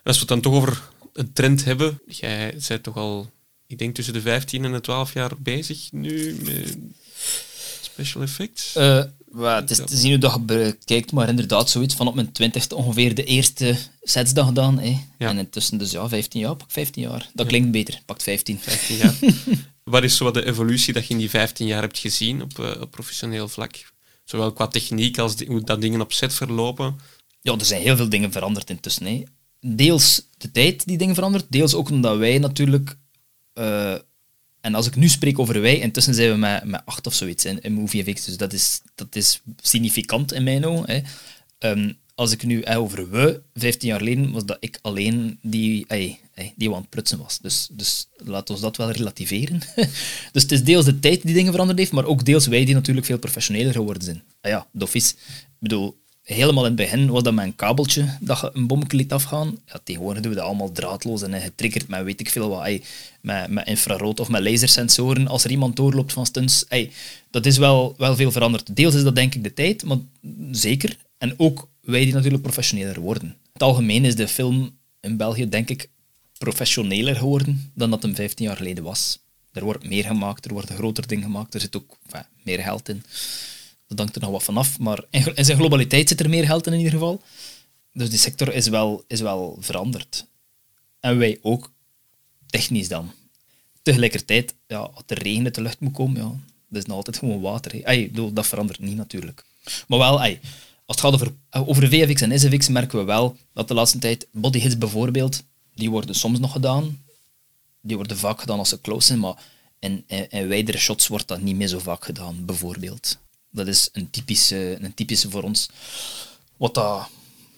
Als we het dan toch over een trend hebben, jij bent toch al, ik denk tussen de 15 en de 12 jaar bezig nu met special effects? Uh, well, het is te zien hoe dat je bekijkt, maar inderdaad zoiets van op mijn twintigste ongeveer de eerste sets dat gedaan. Hè. En intussen dus ja, 15 jaar, pak 15 jaar. Dat klinkt beter, pakt 15. 15 jaar. Wat is zo de evolutie dat je in die 15 jaar hebt gezien op, uh, op professioneel vlak? Zowel qua techniek als hoe dat dingen op set verlopen? Ja, er zijn heel veel dingen veranderd intussen. Hè. Deels de tijd die dingen verandert, deels ook omdat wij natuurlijk uh, en als ik nu spreek over wij, intussen zijn we met, met acht of zoiets in, in MovieFX. Dus dat is, dat is significant in mijn ogen. Um, als ik nu over we, 15 jaar geleden, was dat ik alleen die, hey, die aan het prutsen was. Dus, dus laten we dat wel relativeren. dus het is deels de tijd die dingen veranderd heeft, maar ook deels wij die natuurlijk veel professioneler geworden zijn. Ah ja, dof is. Ik bedoel, helemaal in het begin was dat met een kabeltje dat je een bommetje liet afgaan. Ja, tegenwoordig doen we dat allemaal draadloos en getriggerd met weet ik veel wat. Ey, met, infrarood of met lasersensoren. Als er iemand doorloopt van stunts. Ey, dat is wel, wel veel veranderd. Deels is dat denk ik de tijd, maar zeker. En ook wij die natuurlijk professioneler worden. Het algemeen is de film in België denk ik professioneler geworden dan dat hem 15 jaar geleden was. Er wordt meer gemaakt, er worden groter dingen gemaakt, er zit ook meer geld in. Dat dankt er nog wat vanaf, maar in zijn globaliteit zit er meer geld in in ieder geval. Dus die sector is wel, is wel veranderd. En wij ook, technisch dan. Tegelijkertijd, ja, als er regen uit de lucht moet komen, ja, dat is nog altijd gewoon water. Ay, dat verandert niet natuurlijk. Maar wel, ay, als het gaat over, over VFX en SFX merken we wel dat de laatste tijd bodyhits bijvoorbeeld, die worden soms nog gedaan. Die worden vaak gedaan als ze close zijn, maar in, in, in wijdere shots wordt dat niet meer zo vaak gedaan, bijvoorbeeld. Dat is een typische, een typische voor ons. Wat dat,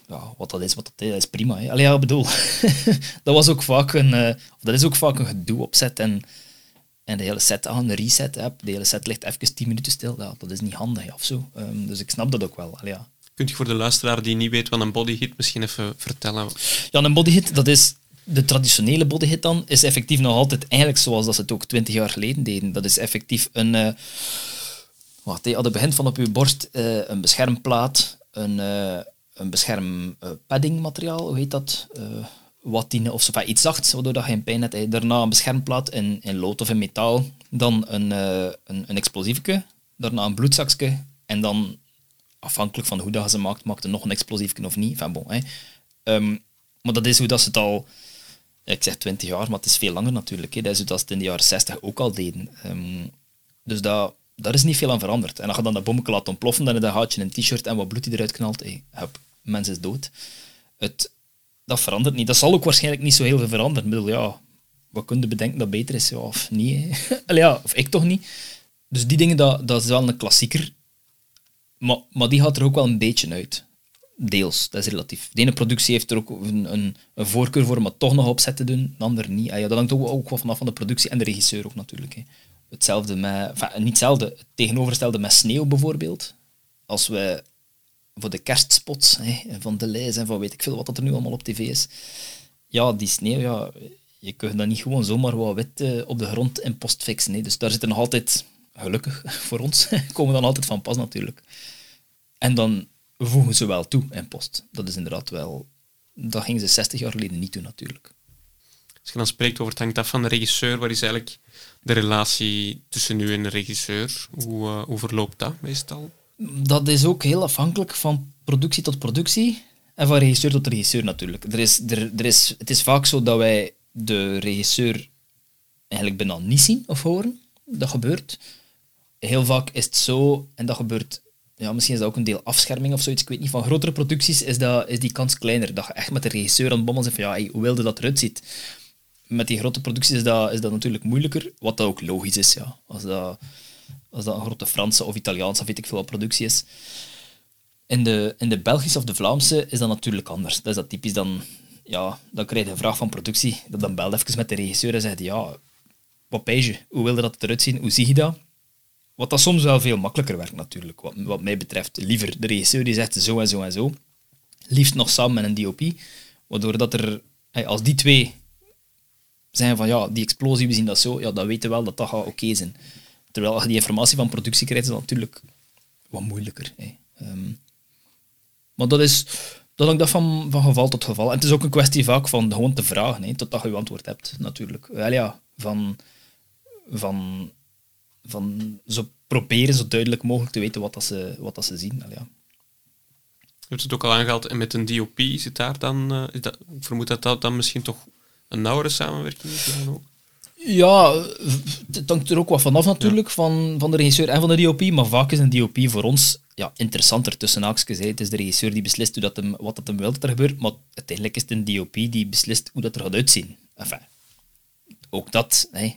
ja, wat dat is, wat dat is, is prima. Hè. Allee, ja, bedoel, dat, was ook vaak een, uh, dat is ook vaak een gedoe op set en, en de hele set aan, een reset, hè. de hele set ligt even 10 minuten stil. Ja, dat is niet handig of zo. Um, dus ik snap dat ook wel. Allee, ja. Kunt je voor de luisteraar die niet weet wat een bodyhit misschien even vertellen? Ja, een bodyhit, dat is de traditionele bodyhit dan is effectief nog altijd eigenlijk zoals dat ze het ook twintig jaar geleden deden. Dat is effectief een... Uh, wat, aan het begin van op je borst uh, een beschermplaat, een, uh, een bescherm paddingmateriaal, hoe heet dat? watine of zo, iets zachts, waardoor je geen pijn hebt. Daarna een beschermplaat in, in lood of in metaal. Dan een, een, een explosiefje. Daarna een bloedzakje. En dan, afhankelijk van hoe dat ze maakt, maakt nog een explosiefje of niet. Enfin, bon. Ehm, maar dat is hoe dat ze het al... Ik zeg 20 jaar, maar het is veel langer natuurlijk. Dat is hoe dat ze het in de jaren 60 ook al deden. Um, dus dat, daar is niet veel aan veranderd. En als je dan dat bommetje laat ontploffen, dan dan je een t-shirt en wat bloed die eruit knalt. Hey, mens is dood. Het, dat verandert niet. Dat zal ook waarschijnlijk niet zo heel veel veranderen. Ik bedoel, ja, wat kun je bedenken dat beter is? Of niet? ja, of ik toch niet. Dus die dingen, dat, dat is wel een klassieker. Maar, maar die gaat er ook wel een beetje uit. Deels, dat is relatief. De ene productie heeft er ook een, een, een voorkeur voor om het toch nog opzet te doen, de andere niet. Ah ja, dat hangt ook, wel vanaf van de productie en de regisseur ook natuurlijk. Hetzelfde met, niet hetzelfde, het tegenovergestelde met sneeuw bijvoorbeeld. Als we voor de kerstspots hè, van de lijst en van weet ik veel wat dat er nu allemaal op tv is. Ja, die sneeuw, ja, je kunt dat niet gewoon zomaar wat wit uh, op de grond in post fixen. Hè. Dus daar zitten nog altijd, gelukkig voor ons, komen dan altijd van pas natuurlijk. En dan voegen ze wel toe in post. Dat is inderdaad wel... Dat gingen ze 60 jaar geleden niet doen natuurlijk. Als je dan spreekt over het hangt af van de regisseur, wat is eigenlijk de relatie tussen u en de regisseur? Hoe, uh, hoe verloopt dat meestal? dat is ook heel afhankelijk van productie tot productie en van regisseur tot regisseur natuurlijk. Er is, er, er is, het is vaak zo dat wij de regisseur eigenlijk bijna niet zien of horen. Dat gebeurt. Heel vaak is het zo, en dat gebeurt, ja, misschien is dat ook een deel afscherming of zoiets, ik weet niet. Van grotere producties is, dat, is die kans kleiner. Dat je echt met de regisseur aan het bommel zit van ja, hoe wilde dat eruit ziet. Met die grote producties is dat, is dat natuurlijk moeilijker, wat dat ook logisch is. Ja. Als dat als dat een grote Franse of Italiaanse, weet ik veel wat productie is. In de, in de Belgische of de Vlaamse is dat natuurlijk anders. Dat is dat typisch dan, ja, dan krijg je een vraag van productie. Dat dan belt even met de regisseur en zegt, ja, wat je? Hoe wil je dat eruit zien? Hoe zie je dat? Wat dat soms wel veel makkelijker werkt natuurlijk, wat, wat mij betreft. Liever de regisseur die zegt zo en zo en zo. Liefst nog samen met een DOP. Waardoor dat er, als die twee zijn van ja, die explosie, we zien dat zo, ja, dan weten we wel dat dat gaat oké zijn. Terwijl je die informatie van productie krijgt, is dat natuurlijk wat moeilijker. Ehm, maar dat is... Dat hangt dat van, van geval tot geval. En het is ook een kwestie vaak van gewoon te vragen, hè, totdat je je antwoord hebt, natuurlijk. Wel ja, van, van, van zo proberen zo duidelijk mogelijk te weten wat, dat ze, wat dat ze zien. Wel ja. Je hebt het ook al aangehaald, en met een DOP zit daar dan... Dat, ik vermoed dat dat dan misschien toch een nauwere samenwerking is dan ook? Ja, het hangt er ook wat vanaf natuurlijk, van, van de regisseur en van de DOP, maar vaak is een DOP voor ons ja, interessanter tussen haakjes. Het is de regisseur die beslist hoe dat hem, wat dat hem wil dat er gebeurt, maar uiteindelijk is het een DOP die beslist hoe dat er gaat uitzien. Enfin, ook dat hè,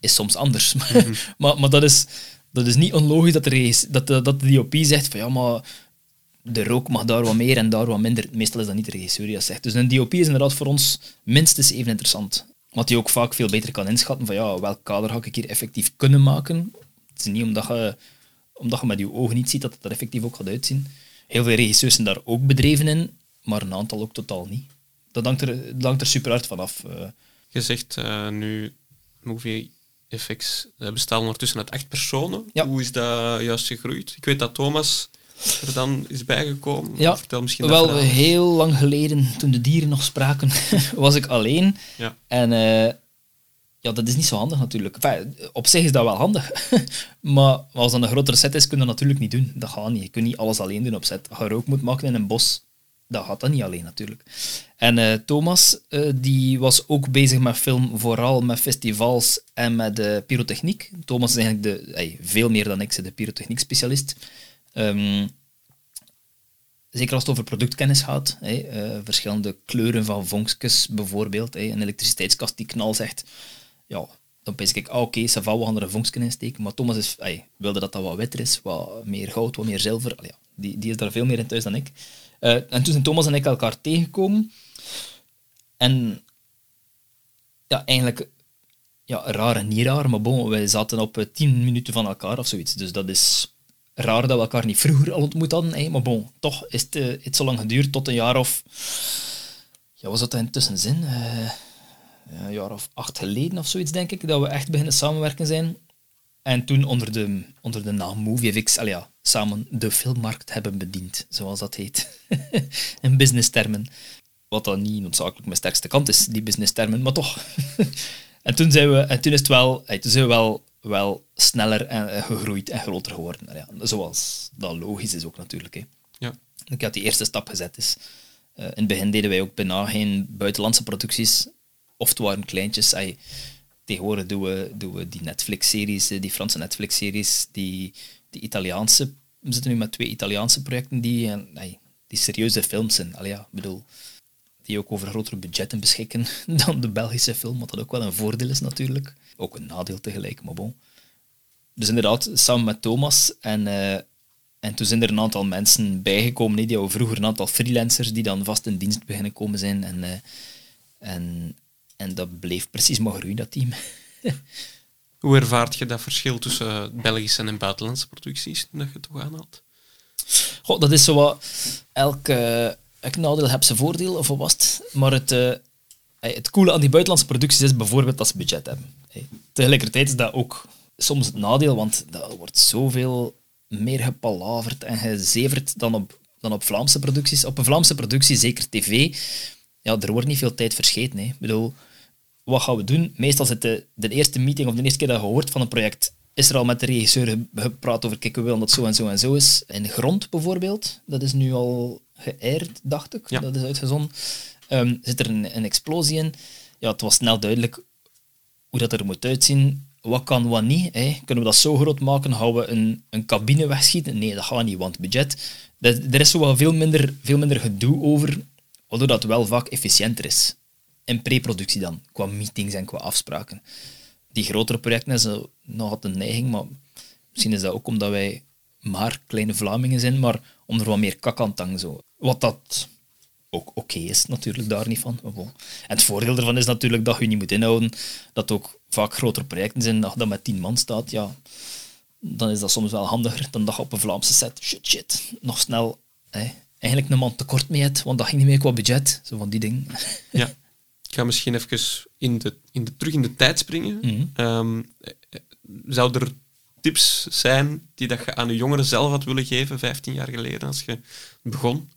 is soms anders. Mhm. maar, maar dat, is, dat is niet onlogisch dat de, dat, de, dat de DOP zegt van ja, maar de rook mag daar wat meer en daar wat minder. Meestal is dat niet de regisseur die dat zegt. Dus een DOP is inderdaad voor ons minstens even interessant. Wat hij ook vaak veel beter kan inschatten van ja, welk kader ga ik hier effectief kunnen maken. Het is niet omdat je, omdat je met je ogen niet ziet dat het er effectief ook gaat uitzien. Heel veel regisseurs zijn daar ook bedreven in, maar een aantal ook totaal niet. Dat hangt er, dat hangt er super hard vanaf. Uh. Je zegt uh, nu Movie FX bestaan ondertussen uit acht personen. Hoe is dat juist gegroeid? Ik weet dat Thomas er dan is bijgekomen? Ja, Vertel misschien wel heel lang geleden, toen de dieren nog spraken, was ik alleen. Ja. En uh, ja, dat is niet zo handig natuurlijk. op zich is dat wel handig. maar als dat een grotere set is, kun je dat natuurlijk niet doen. Dat gaat niet. Je kunt niet alles alleen doen op set. Als je rook moet maken in een bos, dat gaat dat niet alleen natuurlijk. En uh, Thomas, uh, die was ook bezig met film, vooral met festivals en met pyrotechniek. Thomas is eigenlijk de, veel meer dan ik, de pyrotechniek specialist. Um, zeker als het over productkennis gaat, uh, verschillende kleuren van vonkjes bijvoorbeeld, een elektriciteitskast die knal zegt, ja, dan denk ik, ah, oké, okay, Saval, we gaan er een vonkje. Maar Thomas is, wilde dat dat wat witter is, wat meer goud, wat meer zilver. Ja, die, die is daar veel meer in thuis dan ik. Uh, en toen zijn Thomas en ik elkaar tegengekomen. En ja, eigenlijk ja, raar en niet raar, maar bon, wij zaten op tien minuten van elkaar of zoiets. Dus dat is raar dat we elkaar niet vroeger al ontmoet hadden. Maar bon, toch is het, uh, zo lang geduurd tot een jaar of ja, was dat intussen zin? Eh, een jaar of acht geleden of zoiets, denk ik, dat we echt beginnen samenwerken zijn. En toen onder de, onder de naam MovieFX, al ja, samen de filmmarkt hebben bediend, zoals dat heet. In businesstermen. Wat dan niet noodzakelijk mijn sterkste kant is, die businesstermen, maar toch. en toen, zijn we, en toen is het wel, toen zijn we wel, wel sneller en, gegroeid en groter geworden. Ja, zoals dat logisch is ook natuurlijk. Hè. Ja. Ik had die eerste stap gezet. Dus, uh, in het begin deden wij ook bijna geen buitenlandse producties. Of het waren kleintjes. Ay, tegenwoordig doen we, doen we die Netflix-series, die Franse Netflix-series, die, die Italiaanse. We zitten nu met twee Italiaanse projecten die, ay, die serieuze films zijn. Allee, ja, bedoel, die ook over grotere budgetten beschikken dan de Belgische film, wat dat ook wel een voordeel is natuurlijk. Ook een nadeel tegelijk, maar bon. Dus inderdaad, samen met Thomas en, uh, en toen zijn er een aantal mensen bijgekomen, die vroeger een aantal freelancers die dan vast in dienst beginnen komen zijn. En, uh, en, en dat bleef precies maar groeien, dat team. Hoe ervaart je dat verschil tussen Belgische en buitenlandse producties, dat je toch aanhaalt? Goh, dat is zo wat... Elke, elk nadeel heeft zijn voordeel, of wat was het? Maar het, uh, het coole aan die buitenlandse producties is bijvoorbeeld dat ze budget hebben. Tegelijkertijd is dat ook soms het nadeel, want dat wordt zoveel meer gepalaverd en gezeverd dan op, dan op Vlaamse producties. Op een Vlaamse productie, zeker tv, ja, er wordt niet veel tijd verscheten. Hè. Ik bedoel, wat gaan we doen? Meestal zit de, de eerste meeting of de eerste keer dat je hoort van een project, is er al met de regisseur gepraat over, kijk, we willen dat zo en zo en zo is. In Grond bijvoorbeeld, dat is nu al geëerd, dacht ik. Dat is uitgezonden. Um, zit er een, een, explosie in. Ja, het was snel duidelijk hoe dat er moet uitzien. Wat kan, wat niet. Hè? Kunnen we dat zo groot maken? Gaan we een, een cabine wegschieten? Nee, dat gaat niet, want budget. Er is zo wel veel minder, veel minder gedoe over, waardoor dat wel vaak efficiënter is. In preproductie dan, qua meetings en qua afspraken. Die grotere projecten is nog altijd een neiging, maar misschien is dat ook omdat wij maar kleine Vlamingen zijn, maar om er wat meer kak aan. Zo. Wat dat ook oké is, natuurlijk, daar niet van. En het voordeel ervan is natuurlijk dat je niet moet inhouden, dat ook vaak grotere projecten zijn, dat dat met tien man staat, ja, dan is dat soms wel handiger dan dat je op een Vlaamse set, shit, shit, nog snel, hè, eigenlijk een man tekort mee hebt, want dat ging niet meer qua budget, zo van die dingen. Ja. Ik ga misschien even in de, in de, terug in de tijd springen. Ehm, zou er tips zijn die dat je aan je jongeren zelf had willen geven, 15 jaar geleden, als je begon?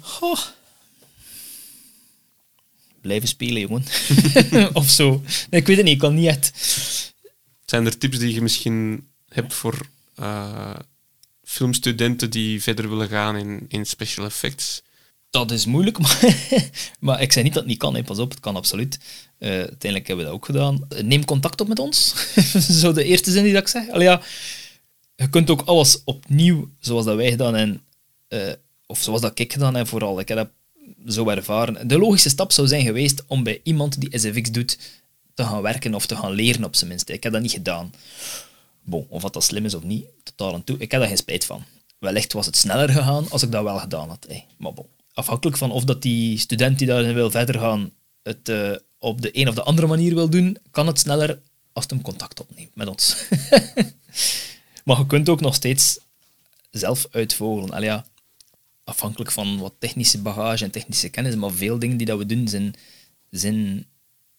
Goh. Blijven spelen, jongen. of zo. Nee, ik weet het niet, ik kan niet echt. Zijn er tips die je misschien hebt voor uh, filmstudenten die verder willen gaan in, in special effects? Dat is moeilijk, maar, maar ik zei niet dat het niet kan. Hè. Pas op, het kan absoluut. Uh, uiteindelijk hebben we dat ook gedaan. Neem contact op met ons. Zo de eerste zin die dat ik zeg. Allee, ja, je kunt ook alles opnieuw, zoals dat wij gedaan en uh, of zoals dat ik gedaan heb vooral. Ik heb dat zo ervaren. De logische stap zou zijn geweest om bij iemand die SFX doet te gaan werken of te gaan leren op zijn minst. Ik heb dat niet gedaan. Bon, of dat slim is of niet, totaal en toe. Ik heb daar geen spijt van. Wellicht was het sneller gegaan als ik dat wel gedaan had. Maar bon. Afhankelijk van of dat die student die daarin wil verder gaan het uh, op de een of de andere manier wil doen, kan het sneller als hij contact opneemt met ons. maar je kunt ook nog steeds zelf uitvogelen. Allee, ja, afhankelijk van wat technische bagage en technische kennis, maar veel dingen die dat we doen zijn, zijn,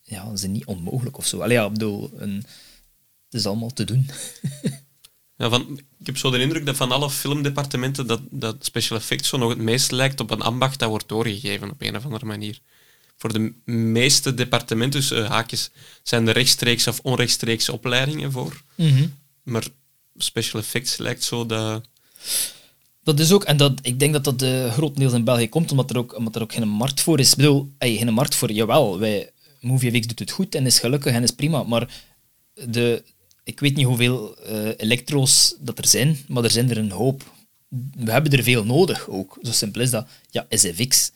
ja, zijn niet onmogelijk of zo. Allee, ja, ik bedoel, een, het is allemaal te doen. ja, van, ik heb zo de indruk dat van alle filmdepartementen dat, dat special effects zo nog het meest lijkt op een ambacht dat wordt doorgegeven op een of andere manier. Voor de meeste departementen, dus uh, haakjes, zijn er rechtstreeks of onrechtstreekse opleidingen voor. Mhm. Maar special effects lijkt zo dat dat is ook, en dat, ik denk dat dat uh, grotendeels in België komt, omdat er, ook, omdat er ook geen markt voor is. Ik bedoel, hey, geen markt voor, jawel, wij, MovieFX doet het goed en is gelukkig en is prima, maar de, ik weet niet hoeveel uh, elektro's dat er zijn, maar er zijn er een hoop. We hebben er veel nodig ook, zo simpel is dat. Ja, SFX,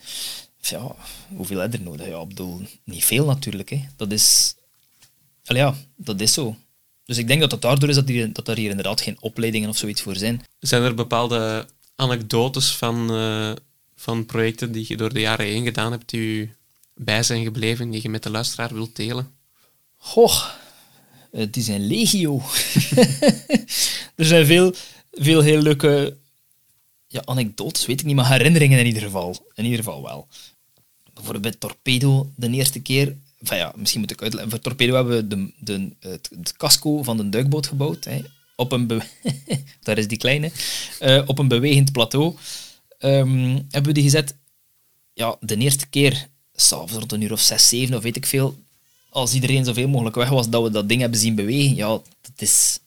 ja, hoeveel heb je er nodig? Ja, bedoel, niet veel natuurlijk. Hè. Dat is, ja, dat is zo. Dus ik denk dat het daardoor is dat, die, dat er hier inderdaad geen opleidingen of zoiets voor zijn. Zijn er bepaalde anekdotes van, uh, van projecten die je door de jaren heen gedaan hebt, die je bij zijn gebleven, die je met de luisteraar wilt delen? Goh, het is een legio. er zijn veel, veel heel leuke ja, anekdotes weet ik niet, maar herinneringen in ieder geval. In ieder geval wel. Bijvoorbeeld bij Torpedo, de eerste keer... Ja, misschien moet ik uitleggen. Voor Torpedo hebben we de, de, het, het casco van de duikboot gebouwd. Hè. Op een Daar is die kleine. Eh, op een bewegend plateau. Ehm, hebben we die gezet. Ja, de eerste keer, s'avonds rond een uur of zes, zeven of weet ik veel, als iedereen zoveel mogelijk weg was, dat we dat ding hebben zien bewegen, ja, dat is...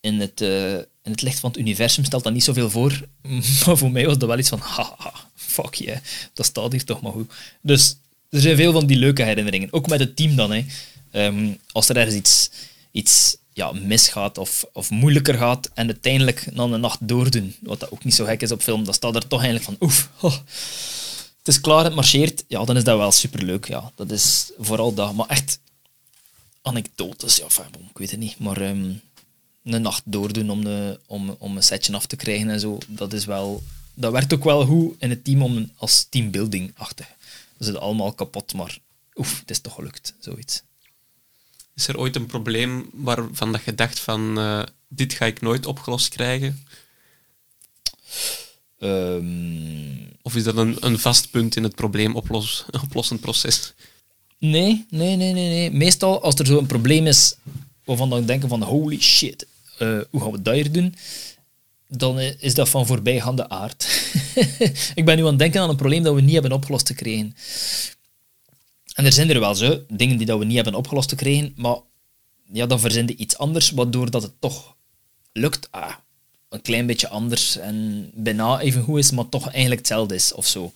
In het, eh, in het licht van het universum stelt dat niet zoveel voor. Maar voor mij was dat wel iets van, haha, fuck yeah, dat staat hier toch maar goed. Dus er zijn veel van die leuke herinneringen. Ook met het team dan. Hè. Ehm, als er ergens iets, iets ja, misgaat of, of moeilijker gaat en uiteindelijk dan een nacht doordoen, wat dat ook niet zo gek is op film, dan staat er toch eigenlijk van, oef, het is klaar, het marcheert. Ja, dan is dat wel superleuk. Ja. Dat is vooral dat. Maar echt anekdotes, ja, bon, ik weet het niet. Maar ehm, een nacht doordoen om, de, om, om een setje af te krijgen en zo, dat is wel... Dat werkt ook wel goed in het team om, als teambuilding-achtig. We zitten allemaal kapot, maar oef, het is toch gelukt, zoiets. Is er ooit een probleem waarvan dat je dacht van eh, dit ga ik nooit opgelost krijgen? Ehm, Of is dat een, een vast punt in het probleemoplossend proces? Nee, nee, nee, nee, nee. Meestal als er zo'n probleem is waarvan dan denken van holy shit, eh, hoe gaan we dat hier doen? Dan is dat van voorbijgaande aard. ik ben nu aan het denken aan een probleem dat we niet hebben opgelost te krijgen. En er zijn er wel zo, dingen die dat we niet hebben opgelost te krijgen, maar ja, dan verzinnen iets anders, waardoor dat het toch lukt. Ah, een klein beetje anders en bijna even goed is, maar toch eigenlijk hetzelfde is of zo.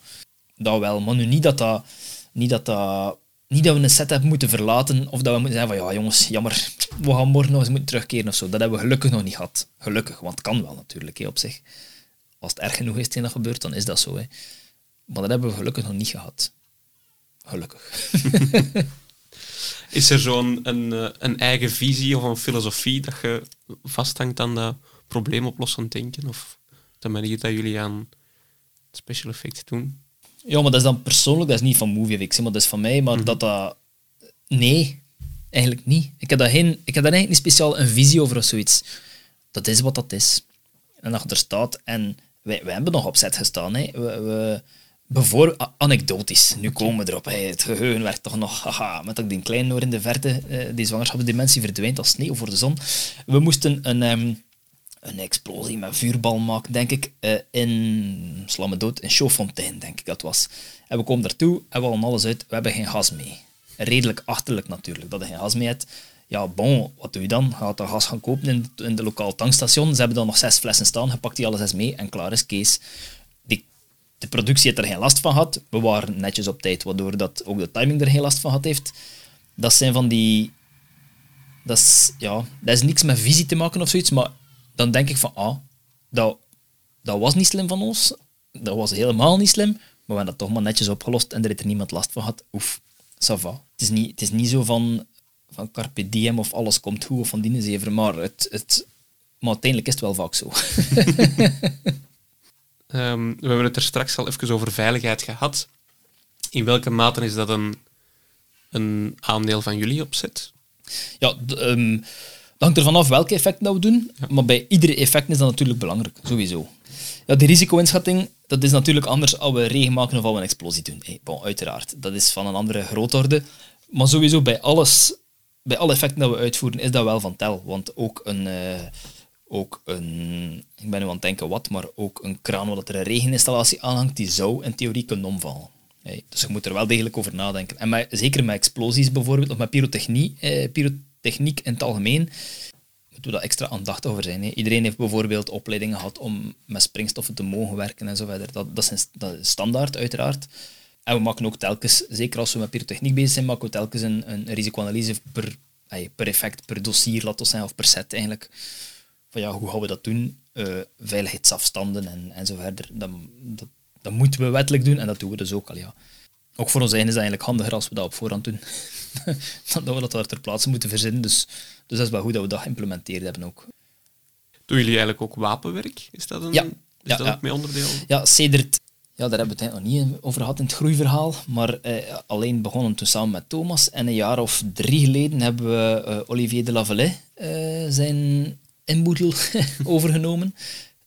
Dat wel, maar nu niet dat dat, niet dat, dat niet dat we een set hebben moeten verlaten of dat we moeten zeggen van ja jongens, jammer, we gaan morgen nog eens moeten terugkeren of zo. Dat hebben we gelukkig nog niet gehad. Gelukkig, want het kan wel natuurlijk hè, op zich. Als het erg genoeg is dat gebeurt, dan is dat zo. Maar dat hebben we gelukkig nog niet gehad. Gelukkig. Is er zo'n een, eh, een eigen visie of een filosofie dat je vasthangt aan dat probleemoplossend denken? Of de manier dat jullie aan special effects doen? Ja, maar dat is dan persoonlijk, dat is niet van Movie maar dat is van mij. Maar dat dat... Nee, eigenlijk niet. Ik heb, daar geen, ik heb daar eigenlijk niet speciaal een visie over of zoiets. Dat is wat dat is. En dat je er staat. En wij, wij hebben nog op set gestaan. Hè. We, we, bijvoorbeeld, a- anekdotisch, nu komen we erop. Hè. Het geheugen werkt toch nog, haha, met dat ik die kleine hoor in de verte, eh, die zwangerschapsdimensie verdwijnt als sneeuw voor de zon. We moesten een, ehm, een explosie met vuurbal maken, denk ik, eh, in, sla me dood, in Chaudfontein, denk ik dat was. En we komen daartoe en we halen alles uit, we hebben geen gas mee. Redelijk achterlijk natuurlijk, dat je geen gas mee hebt. Ja, bon, wat doe je dan? Gaat dat gas gaan kopen in, in de lokaal tankstation. Ze hebben dan nog zes flessen staan, je pakt die alle zes mee en klaar is Kees. De productie heeft er geen last van gehad. We waren netjes op tijd, waardoor dat ook de timing er geen last van gehad heeft. Dat zijn van die... Dat is, ja, dat is niks met visie te maken of zoiets, maar dan denk ik van, ah, dat, dat was niet slim van ons. Dat was helemaal niet slim. Maar we hebben dat toch maar netjes opgelost en er heeft er niemand last van gehad. Oef, ça va. Het is niet, het is niet zo van, van carpe diem of alles komt goed of van die zever, maar, het, het, maar uiteindelijk is het wel vaak zo. Ehm, we hebben het er straks al even over veiligheid gehad. In welke mate is dat een, een aandeel van jullie opzet? Ja, dat hangt ervan af welke effecten dat we doen, maar bij iedere effect is dat natuurlijk belangrijk, sowieso. Ja, die risico-inschatting, dat is natuurlijk anders als we regen maken of als we een explosie doen. Hey, bon, uiteraard, dat is van een andere grootorde. Maar sowieso bij alles, bij alle effecten dat we uitvoeren, is dat wel van tel. Want ook een, eh, ook een ik ben nu aan het denken wat, maar ook een kraan waar er een regeninstallatie aanhangt, die zou in theorie kunnen omvallen. Dus je moet er wel degelijk over nadenken. En met, zeker met explosies bijvoorbeeld, of met pyrotechnie, eh, pyrotechniek in het algemeen, moeten we daar extra aandachtig over zijn. Iedereen heeft bijvoorbeeld opleidingen gehad om met springstoffen te mogen werken en zo verder. Dat, dat, is, standaard, uiteraard. En we maken ook telkens, zeker als we met pyrotechniek bezig zijn, maken we telkens een, een risicoanalyse per, per effect, per dossier, laten of per set eigenlijk. Van ja, hoe gaan we dat doen? Eh, veiligheidsafstanden en, en zo verder. Dat, dat, dat moeten we wettelijk doen en dat doen we dus ook al, ja. Ook voor ons eigen is het eigenlijk handiger als we dat op voorhand doen. dan dat we dat daar ter plaatse moeten verzinnen. Dus, dus dat is wel goed dat we dat geïmplementeerd hebben ook. Doen jullie eigenlijk ook wapenwerk? Is dat, een, Ja. is Ja, dat ja. ook mee onderdeel? Ja, sedert... Ja, daar hebben we het nog niet over gehad in het groeiverhaal. Maar eh, alleen begonnen toen samen met Thomas. En een jaar of drie geleden hebben we eh, Olivier de Lavalais eh, zijn inboedel overgenomen.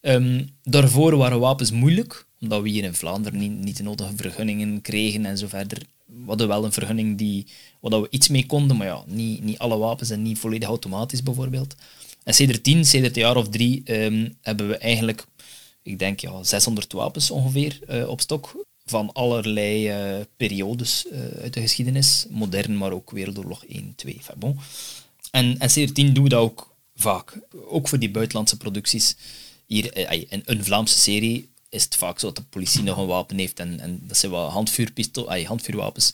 Ehm, daarvoor waren wapens moeilijk, omdat we hier in Vlaanderen niet, de nodige vergunningen kregen en zo verder. We hadden wel een vergunning die, waar we iets mee konden, maar ja, niet, niet alle wapens en niet volledig automatisch bijvoorbeeld. En sinds tien, sinds een jaar of drie, ehm, hebben we eigenlijk, ik denk ja, 600 wapens ongeveer uh, op stok. Van allerlei uh, periodes uh, uit de geschiedenis. Modern, maar ook Wereldoorlog 1, 2. Enfin, bon. En, en sinds tien doen we dat ook vaak. Ook voor die buitenlandse producties. Hier in een Vlaamse serie is het vaak zo dat de politie nog een wapen heeft en, en dat zijn wat handvuurpistool, ay, handvuurwapens.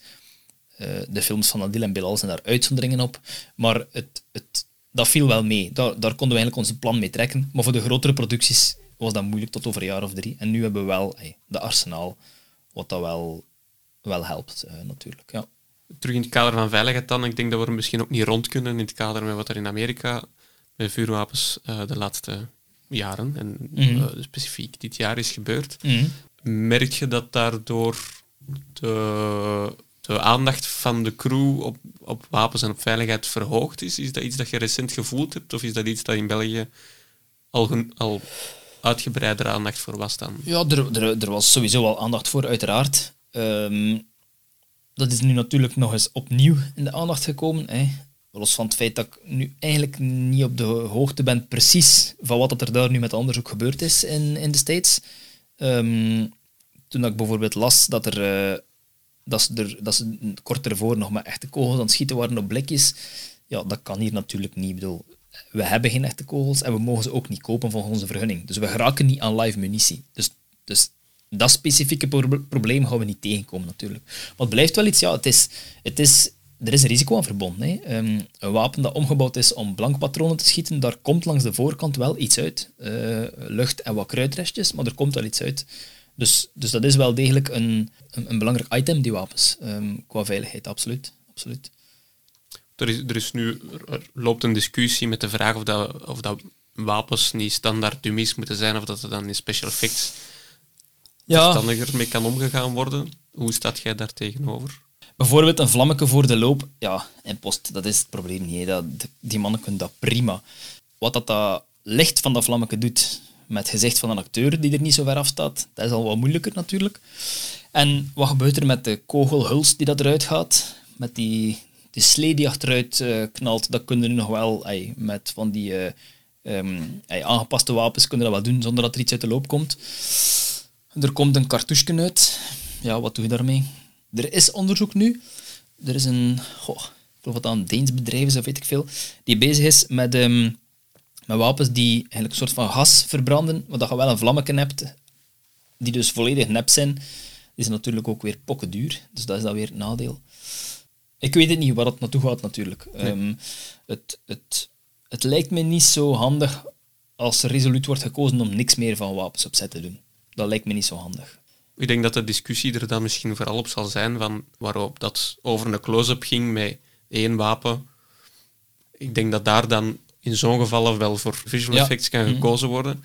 de films van Adil en Bilal zijn daar uitzonderingen op. Maar het, het, dat viel wel mee. Daar, daar konden we eigenlijk onze plan mee trekken. Maar voor de grotere producties was dat moeilijk tot over een jaar of drie. En nu hebben we wel de arsenaal, wat dat wel, wel helpt, uh, natuurlijk. Ja. Terug in het kader van veiligheid dan. Ik denk dat we er misschien ook niet rond kunnen in het kader met wat er in Amerika met vuurwapens uh, de laatste jaren, en mm -hmm. uh, specifiek dit jaar is gebeurd. Mm -hmm. Merk je dat daardoor de de aandacht van de crew op, op wapens en op veiligheid verhoogd is? Is dat iets dat je recent gevoeld hebt? Of is dat iets dat in België al, al uitgebreider aandacht voor was dan? Ja, er, er, er was sowieso al aandacht voor, uiteraard. Um, dat is nu natuurlijk nog eens opnieuw in de aandacht gekomen. Hè. Los van het feit dat ik nu eigenlijk niet op de hoogte ben precies van wat er daar nu met onderzoek gebeurd is in, in de States. Um, toen ik bijvoorbeeld las dat er... Uh, dat ze, er, dat kort ervoor nog met echte kogels aan het schieten waren op blikjes. Ja, dat kan hier natuurlijk niet. Ik bedoel, we hebben geen echte kogels en we mogen ze ook niet kopen volgens onze vergunning. Dus we geraken niet aan live munitie. Dus, dus dat specifieke probleem gaan we niet tegenkomen natuurlijk. Maar het blijft wel iets, ja, het is, het is, er is een risico aan verbonden. Hè. Um, een wapen dat omgebouwd is om blankpatronen te schieten, daar komt langs de voorkant wel iets uit. Uh, lucht en wat kruidrestjes, maar er komt wel iets uit. Dus, dus dat is wel degelijk een, een, een belangrijk item, die wapens, um, qua veiligheid, absoluut. absoluut. Er, is, er is nu, er loopt een discussie met de vraag of dat, of dat wapens niet standaard dummies moeten zijn, of dat er dan in special effects ja. verstandiger mee kan omgegaan worden. Hoe staat jij daar tegenover? Bijvoorbeeld een vlammetje voor de loop, ja, en post, dat is het probleem niet. Die mannen kunnen dat prima. Wat dat, dat licht van dat vlammetje doet, met gezicht van een acteur die er niet zo ver af staat. Dat is al wat moeilijker natuurlijk. En wat gebeurt er met de kogelhuls die dat eruit gaat? Met die, die slee die achteruit uh, knalt, dat kunnen nu nog wel met van die um, ay, aangepaste wapens kunnen dat wel doen zonder dat er iets uit de loop komt. Er komt een cartouche uit. Ja, wat doe je daarmee? Er is onderzoek nu. Er is een, goh, ik geloof dat dat een Deens bedrijf is, of weet ik veel, die bezig is met um, met wapens die eigenlijk een soort van gas verbranden, maar dat je wel een vlammetje hebt, die dus volledig nep zijn, is natuurlijk ook weer pokken duur. Dus dat is dan weer het nadeel. Ik weet het niet waar het naartoe gaat natuurlijk. Ehm, het, het, het lijkt me niet zo handig als er resoluut wordt gekozen om niks meer van wapens opzet te doen. Dat lijkt me niet zo handig. Ik denk dat de discussie er dan misschien vooral op zal zijn van waarop dat over een close-up ging met één wapen. Ik denk dat daar dan in zo'n geval wel voor visual effects kan mhm. gekozen worden.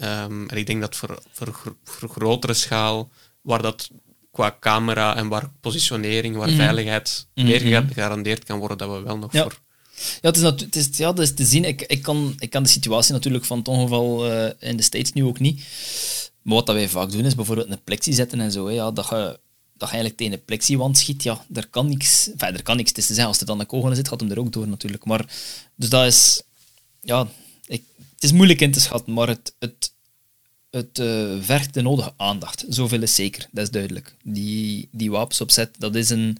Um, en ik denk dat voor, voor, voor grotere schaal, waar dat qua camera en waar positionering, waar mhm. veiligheid mm. meer gegarandeerd kan worden, dat we wel nog voor... Ja, het is, het is, ja, dat is te zien. Ik, ik, kan, ik kan de situatie natuurlijk van het ongeval uh, in de States nu ook niet. Maar wat wij vaak doen, is bijvoorbeeld een plexie zetten en zo. Hè, ja, dat, je, dat eigenlijk tegen een plexiewand schiet, ja, daar kan niks... Enfin, kan niks tussen zijn. Als er dan een kogel in zit, gaat hem er ook door natuurlijk. Maar, dus dat is ja, het is moeilijk in te schatten, maar het, het, het uh, vergt de nodige aandacht. Zoveel is zeker, dat is duidelijk. Die, die wapens opzet, dat is een...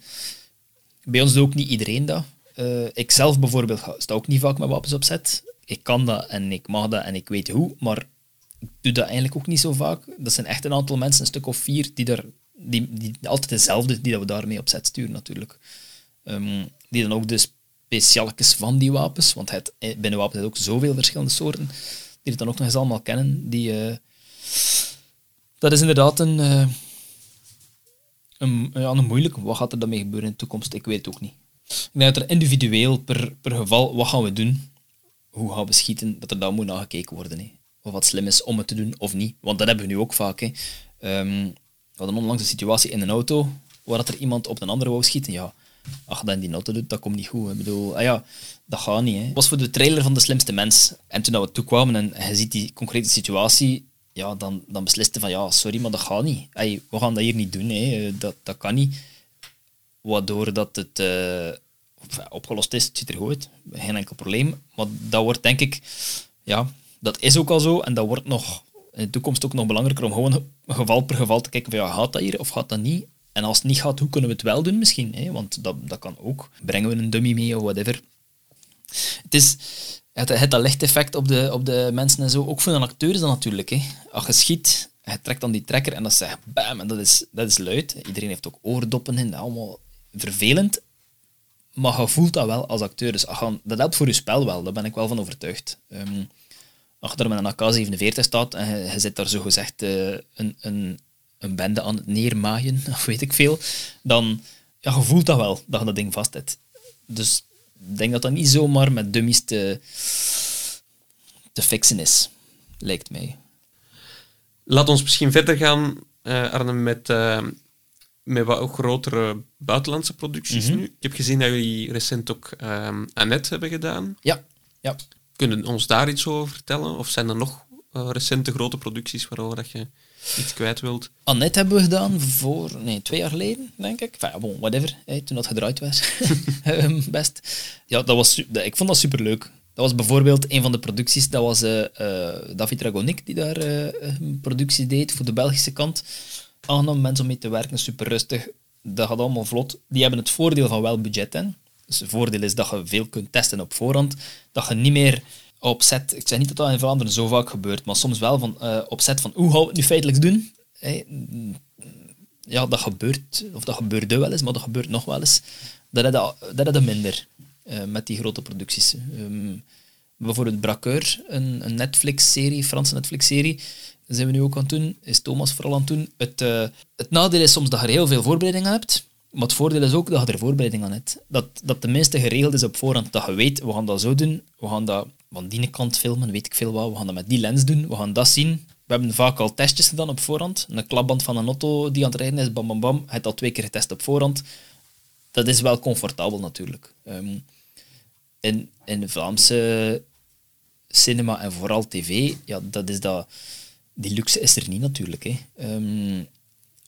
Bij ons doet ook niet iedereen dat. Uh, ik zelf bijvoorbeeld sta ook niet vaak met wapens opzet. Ik kan dat en ik mag dat en ik weet hoe, maar ik doe dat eigenlijk ook niet zo vaak. Dat zijn echt een aantal mensen, een stuk of vier, die, er, die, die altijd dezelfde, die dat we daarmee opzet sturen natuurlijk. Um, die dan ook dus specialekes van die wapens, want het, eh, binnen wapens zijn ook zoveel verschillende soorten, die het dan ook nog eens allemaal kennen. Die, uh, dat is inderdaad een, uh, een, ja, een moeilijk. Wat gaat er daarmee gebeuren in de toekomst? Ik weet het ook niet. Ik denk dat er individueel, per, per geval, wat gaan we doen? Hoe gaan we schieten? Dat er dan moet nagekeken worden. Of wat slim is om het te doen of niet. Want dat hebben we nu ook vaak. Hè. Um, we hadden onlangs een situatie in een auto waar er iemand op een andere wou schieten. Ja, je dat in die auto doet, dat komt niet goed. Ik bedoel, ah ja, dat gaat niet. Het was voor de trailer van De Slimste Mens. En toen we toekwamen en je ziet die concrete situatie, ja, dan, dan besliste van, ja, sorry, maar dat gaat niet. We gaan dat hier niet doen, hè. Dat, dat kan niet. Waardoor dat het uh, opgelost is, het ziet er goed. Geen enkel probleem. Maar dat wordt, denk ik, ja, dat is ook al zo. En dat wordt nog in de toekomst ook nog belangrijker om gewoon geval per geval te kijken van, ja, gaat dat hier of gaat dat niet? En als het niet gaat, hoe kunnen we het wel doen misschien? Hè? Want dat, dat kan ook. Brengen we een dummy mee of whatever. Het is het, het lichteffect op de, op de mensen en zo. Ook voor een acteur is dat natuurlijk. Hè. Als je schiet, je trekt dan die trekker en dat zegt bam, en dat is, dat is luid. Iedereen heeft ook oordoppen in, allemaal vervelend. Maar je voelt dat wel als acteur. Dus dat helpt voor je spel wel, daar ben ik wel van overtuigd. Um, daar met een AK-47 staat en je, je zit daar zo gezegd uh, een, een, een bende aan het neermaaien, of weet ik veel, dan ja, je voelt dat wel, dat je dat ding vast hebt. Dus ik denk dat dat niet zomaar met dummies te, te fixen is, lijkt mij. Laat ons misschien verder gaan, uh, Arne, met, uh, met wat grotere buitenlandse producties Mhm. nu. Ik heb gezien dat jullie recent ook uh, Annette hebben gedaan. Ja, ja. Kunnen ons daar iets over vertellen? Of zijn er nog uh, recente grote producties waarover dat je iets kwijt wilt? Annette hebben we gedaan voor nee, twee jaar geleden, denk ik. Enfin, bon, whatever, toen dat gedraaid was. Ehm, Best. Ja, dat was, ik vond dat superleuk. Dat was bijvoorbeeld een van de producties, dat was eh, eh, David Dragonik die daar eh, een productie deed voor de Belgische kant. Aangenaam mensen om mee te werken, super rustig. Dat gaat allemaal vlot. Die hebben het voordeel van wel budget in. Dus het voordeel is dat je veel kunt testen op voorhand. Dat je niet meer opzet. Ik zeg niet dat dat in Vlaanderen zo vaak gebeurt, maar soms wel van eh opzet van hoe gaan we het nu feitelijk doen? Ja, dat gebeurt, of dat gebeurde wel eens, maar dat gebeurt nog wel eens. Dat is dat minder eh, met die grote producties. Ehm, bijvoorbeeld Braqueur, een, een Netflix-serie, Franse Netflix-serie, zijn we nu ook aan het doen, is Thomas vooral aan het doen. Het, eh, het nadeel is soms dat je heel veel voorbereiding aan hebt, maar het voordeel is ook dat je er voorbereiding aan hebt. Dat, dat tenminste geregeld is op voorhand, dat je weet, we gaan dat zo doen, we gaan dat van die kant filmen, weet ik veel wat, we gaan dat met die lens doen, we gaan dat zien. We hebben vaak al testjes gedaan op voorhand. Een klapband van een auto die aan het rijden is, bam bam bam, je hebt al twee keer getest op voorhand. Dat is wel comfortabel natuurlijk. Ehm, in, in Vlaamse cinema en vooral tv, ja, dat is dat, die luxe is er niet natuurlijk. Hè. Ehm,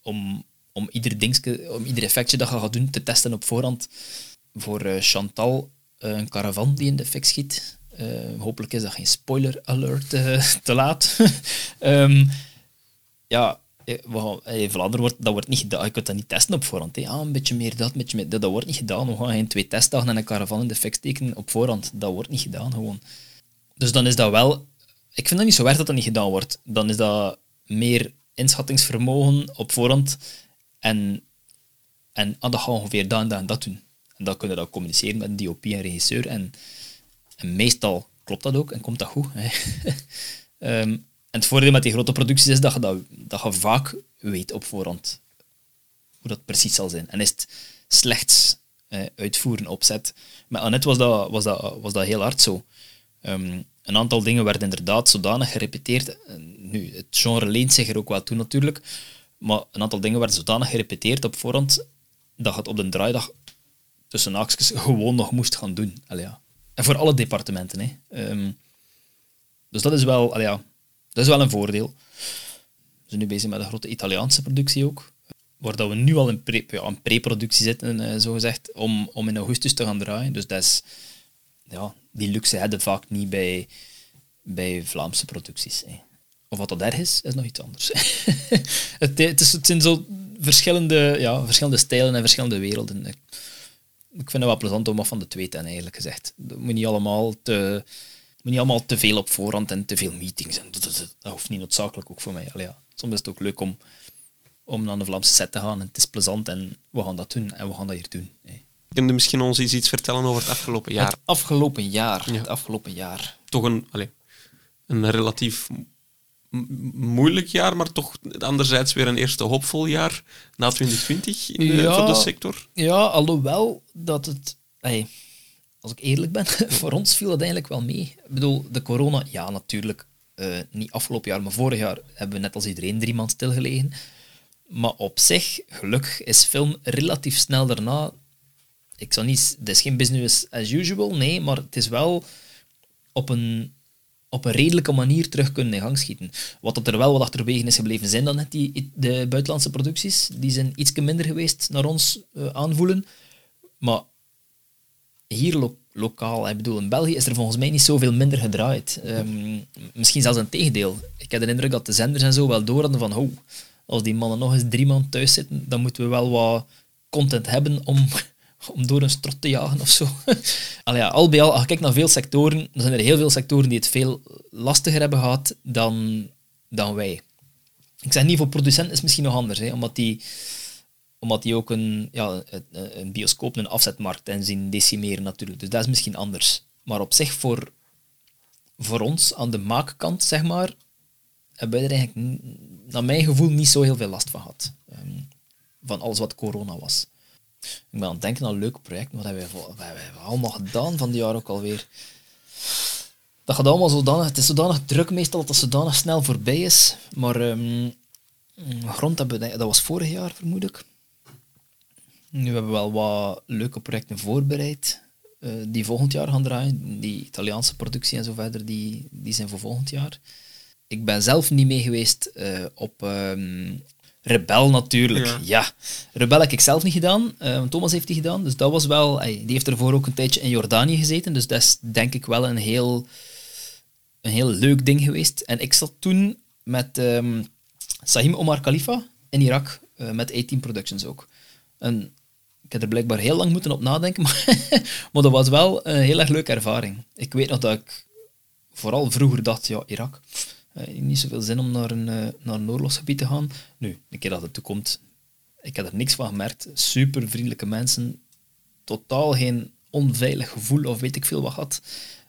om, om, ieder om ieder effectje dat je gaat doen te testen op voorhand. Voor eh, Chantal, eh, een caravan die in de fik schiet. Eh, hopelijk is dat geen spoiler alert te laat. Ehm, ja, in Vlaanderen wordt dat wordt niet gedaan. Je kunt dat niet testen op voorhand. hè. Ah, een beetje meer dat, een beetje meer dat. Dat wordt niet gedaan. We gaan geen twee testdagen en een caravan in de fik steken op voorhand. Dat wordt niet gedaan gewoon. Dus dan is dat wel... Ik vind dat niet zo erg dat dat niet gedaan wordt. Dan is dat meer inschattingsvermogen op voorhand en, en ah, dat gaan we ongeveer dat en dat en dat doen. En dan kunnen we dat communiceren met een DOP en regisseur. En, en meestal klopt dat ook en komt dat goed. Ehm, en het voordeel met die grote producties is dat je, dat, dat je vaak weet op voorhand hoe dat precies zal zijn. En is het slechts uitvoeren, opzet. Met Annette was dat, was dat, was dat heel hard zo. Ehm, een aantal dingen werden inderdaad zodanig gerepeteerd. Nu, het genre leent zich er ook wel toe natuurlijk. Maar een aantal dingen werden zodanig gerepeteerd op voorhand dat je het op de draaidag tussen haakjes gewoon nog moest gaan doen. Allee, ja. En voor alle departementen. Hè. Ehm, dus dat is wel, allee, ja, dat is wel een voordeel. We zijn nu bezig met een grote Italiaanse productie ook. Waar dat we nu al in pre-productie zitten, eh, zo gezegd, om, om in augustus te gaan draaien. Dus dat is, ja, die luxe hebben vaak niet bij, bij Vlaamse producties. Hè. Of wat dat erg is, is nog iets anders. het, het, is, het zijn zo verschillende, ja, verschillende stijlen en verschillende werelden. Ik, vind het wel plezant om wat van de twee te eigenlijk gezegd. Dat moet niet allemaal te, moet niet allemaal te veel op voorhand en te veel meetings. En dat, dat, dat hoeft niet noodzakelijk ook voor mij. Allee, ja. Soms is het ook leuk om, om naar de Vlaamse set te gaan. En het is plezant en we gaan dat doen en we gaan dat hier doen. hè. Kun je misschien ons eens iets vertellen over het afgelopen jaar? Het afgelopen jaar. Ja. Het afgelopen jaar. Toch een, allee, een relatief moeilijk jaar, maar toch anderzijds weer een eerste hoopvol jaar na 2020 in de, Ja. voor de sector. Ja, alhoewel dat het... ey, als ik eerlijk ben, voor ons viel dat eigenlijk wel mee. Ik bedoel, de corona, ja, natuurlijk. eh, niet afgelopen jaar, maar vorig jaar hebben we net als iedereen drie maanden stilgelegen. Maar op zich, gelukkig, is film relatief snel daarna ik zou niet, het is geen business as usual, nee, maar het is wel op een, op een redelijke manier terug kunnen in gang schieten. Wat dat er wel wat achterwege is gebleven zijn dan net die, de buitenlandse producties. Die zijn iets minder geweest naar ons uh, aanvoelen. Maar hier lo lokaal, ik bedoel, in België is er volgens mij niet zoveel minder gedraaid. Um, misschien zelfs een tegendeel. Ik heb de indruk dat de zenders en zo wel door hadden van, oh, als die mannen nog eens drie maanden thuis zitten, dan moeten we wel wat content hebben om, om door een strot te jagen of zo. al, bij al, als je kijkt naar veel sectoren, dan zijn er heel veel sectoren die het veel lastiger hebben gehad dan, dan wij. Ik zeg niet voor producenten is misschien nog anders, hè, omdat die omdat die ook een, ja, een bioscoop een afzetmarkt en zien decimeren natuurlijk. Dus dat is misschien anders. Maar op zich, voor, voor ons aan de maakkant, zeg maar, hebben wij er eigenlijk, naar mijn gevoel, niet zo heel veel last van gehad. Ehm, van alles wat corona was. Ik ben aan het denken aan een leuk project. Wat hebben we, wat hebben we allemaal gedaan van die jaar ook alweer? Dat gaat allemaal zodanig... Het is zodanig druk meestal dat het zodanig snel voorbij is. Maar um, grond hebben we... Dat was vorig jaar, vermoed ik. Nu hebben we wel wat leuke projecten voorbereid. Uh, die volgend jaar gaan draaien. Die Italiaanse productie en zo verder, die, die zijn voor volgend jaar. Ik ben zelf niet mee geweest uh, op um, Rebel natuurlijk. Ja. ja. Rebel heb ik zelf niet gedaan. Uh, Thomas heeft die gedaan. Dus dat was wel... die heeft ervoor ook een tijdje in Jordanië gezeten. Dus dat is denk ik wel een heel, een heel leuk ding geweest. En ik zat toen met um, Sahim Omar Khalifa in Irak. met 18 Productions ook. En ik heb er blijkbaar heel lang moeten op nadenken, maar, maar dat was wel een heel erg leuke ervaring. Ik weet nog dat ik vooral vroeger dacht, ja, Irak, uh, niet zoveel zin om naar een, uh, naar een oorlogsgebied te gaan. Nu, een keer dat het toekomt, ik heb er niks van gemerkt. Super vriendelijke mensen, totaal geen onveilig gevoel of weet ik veel wat had.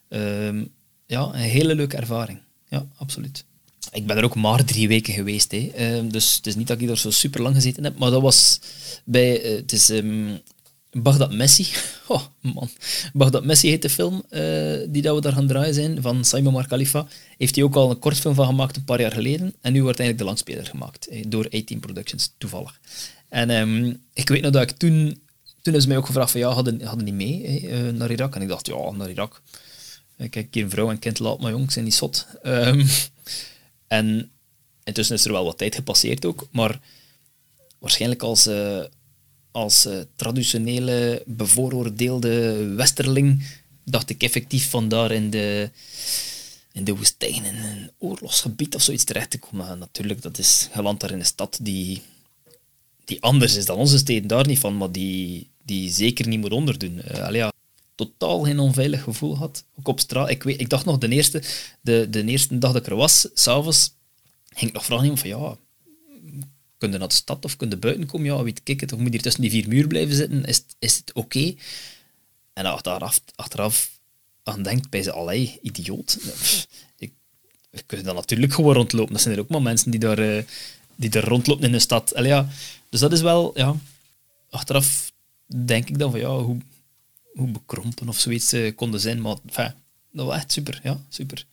Uh, ja, een hele leuke ervaring. Ja, absoluut. Ik ben er ook maar drie weken geweest. Hè. Ehm, dus het is niet dat ik er zo super lang gezeten heb. Maar dat was bij. Uh, het is um, Baghdad Messi. Oh man. Baghdad Messi heet de film uh, die dat we daar gaan draaien zijn. Van Simon Mar Khalifa. Heeft hij ook al een kortfilm van gemaakt een paar jaar geleden. En nu wordt eigenlijk de langspeler gemaakt. door 18 Productions, toevallig. En um, ik weet nog dat ik toen. Toen is mij ook gevraagd van ja, hadden, hadden die mee uh, naar Irak? En ik dacht, ja, naar Irak. Kijk, hier een vrouw en kind laat maar jong, zijn die zot. Um, en intussen is er wel wat tijd gepasseerd ook, maar waarschijnlijk als, uh, als uh, traditionele bevooroordeelde westerling dacht ik effectief van daar in de, in de woestijn, in een oorlogsgebied of zoiets terecht te komen. natuurlijk, dat is geland daar in een stad die, die anders is dan onze steden, daar niet van, maar die, die zeker niet moet onderdoen. Uh, ja, totaal geen onveilig gevoel had. Ook op straat. Ik, weet, ik dacht nog, de eerste, de, de eerste dag dat ik er was, s'avonds, ging ik nog vragen van ja, kun je naar de stad of kun je buiten komen? Ja, weet ik het. Of moet je hier tussen die vier muur blijven zitten? Is, is het oké? En achteraf, achteraf aan denkt bij ze, allerlei idioot. Ik, ik kun dan natuurlijk gewoon rondlopen. Dat zijn er ook maar mensen die daar, uh, die daar rondlopen in de stad. Allee. Dus dat is wel, ja, achteraf denk ik dan van ja, hoe, hoe bekrompen of zoiets uh, konden zijn. Maar enfin, dat was echt super, ja, super.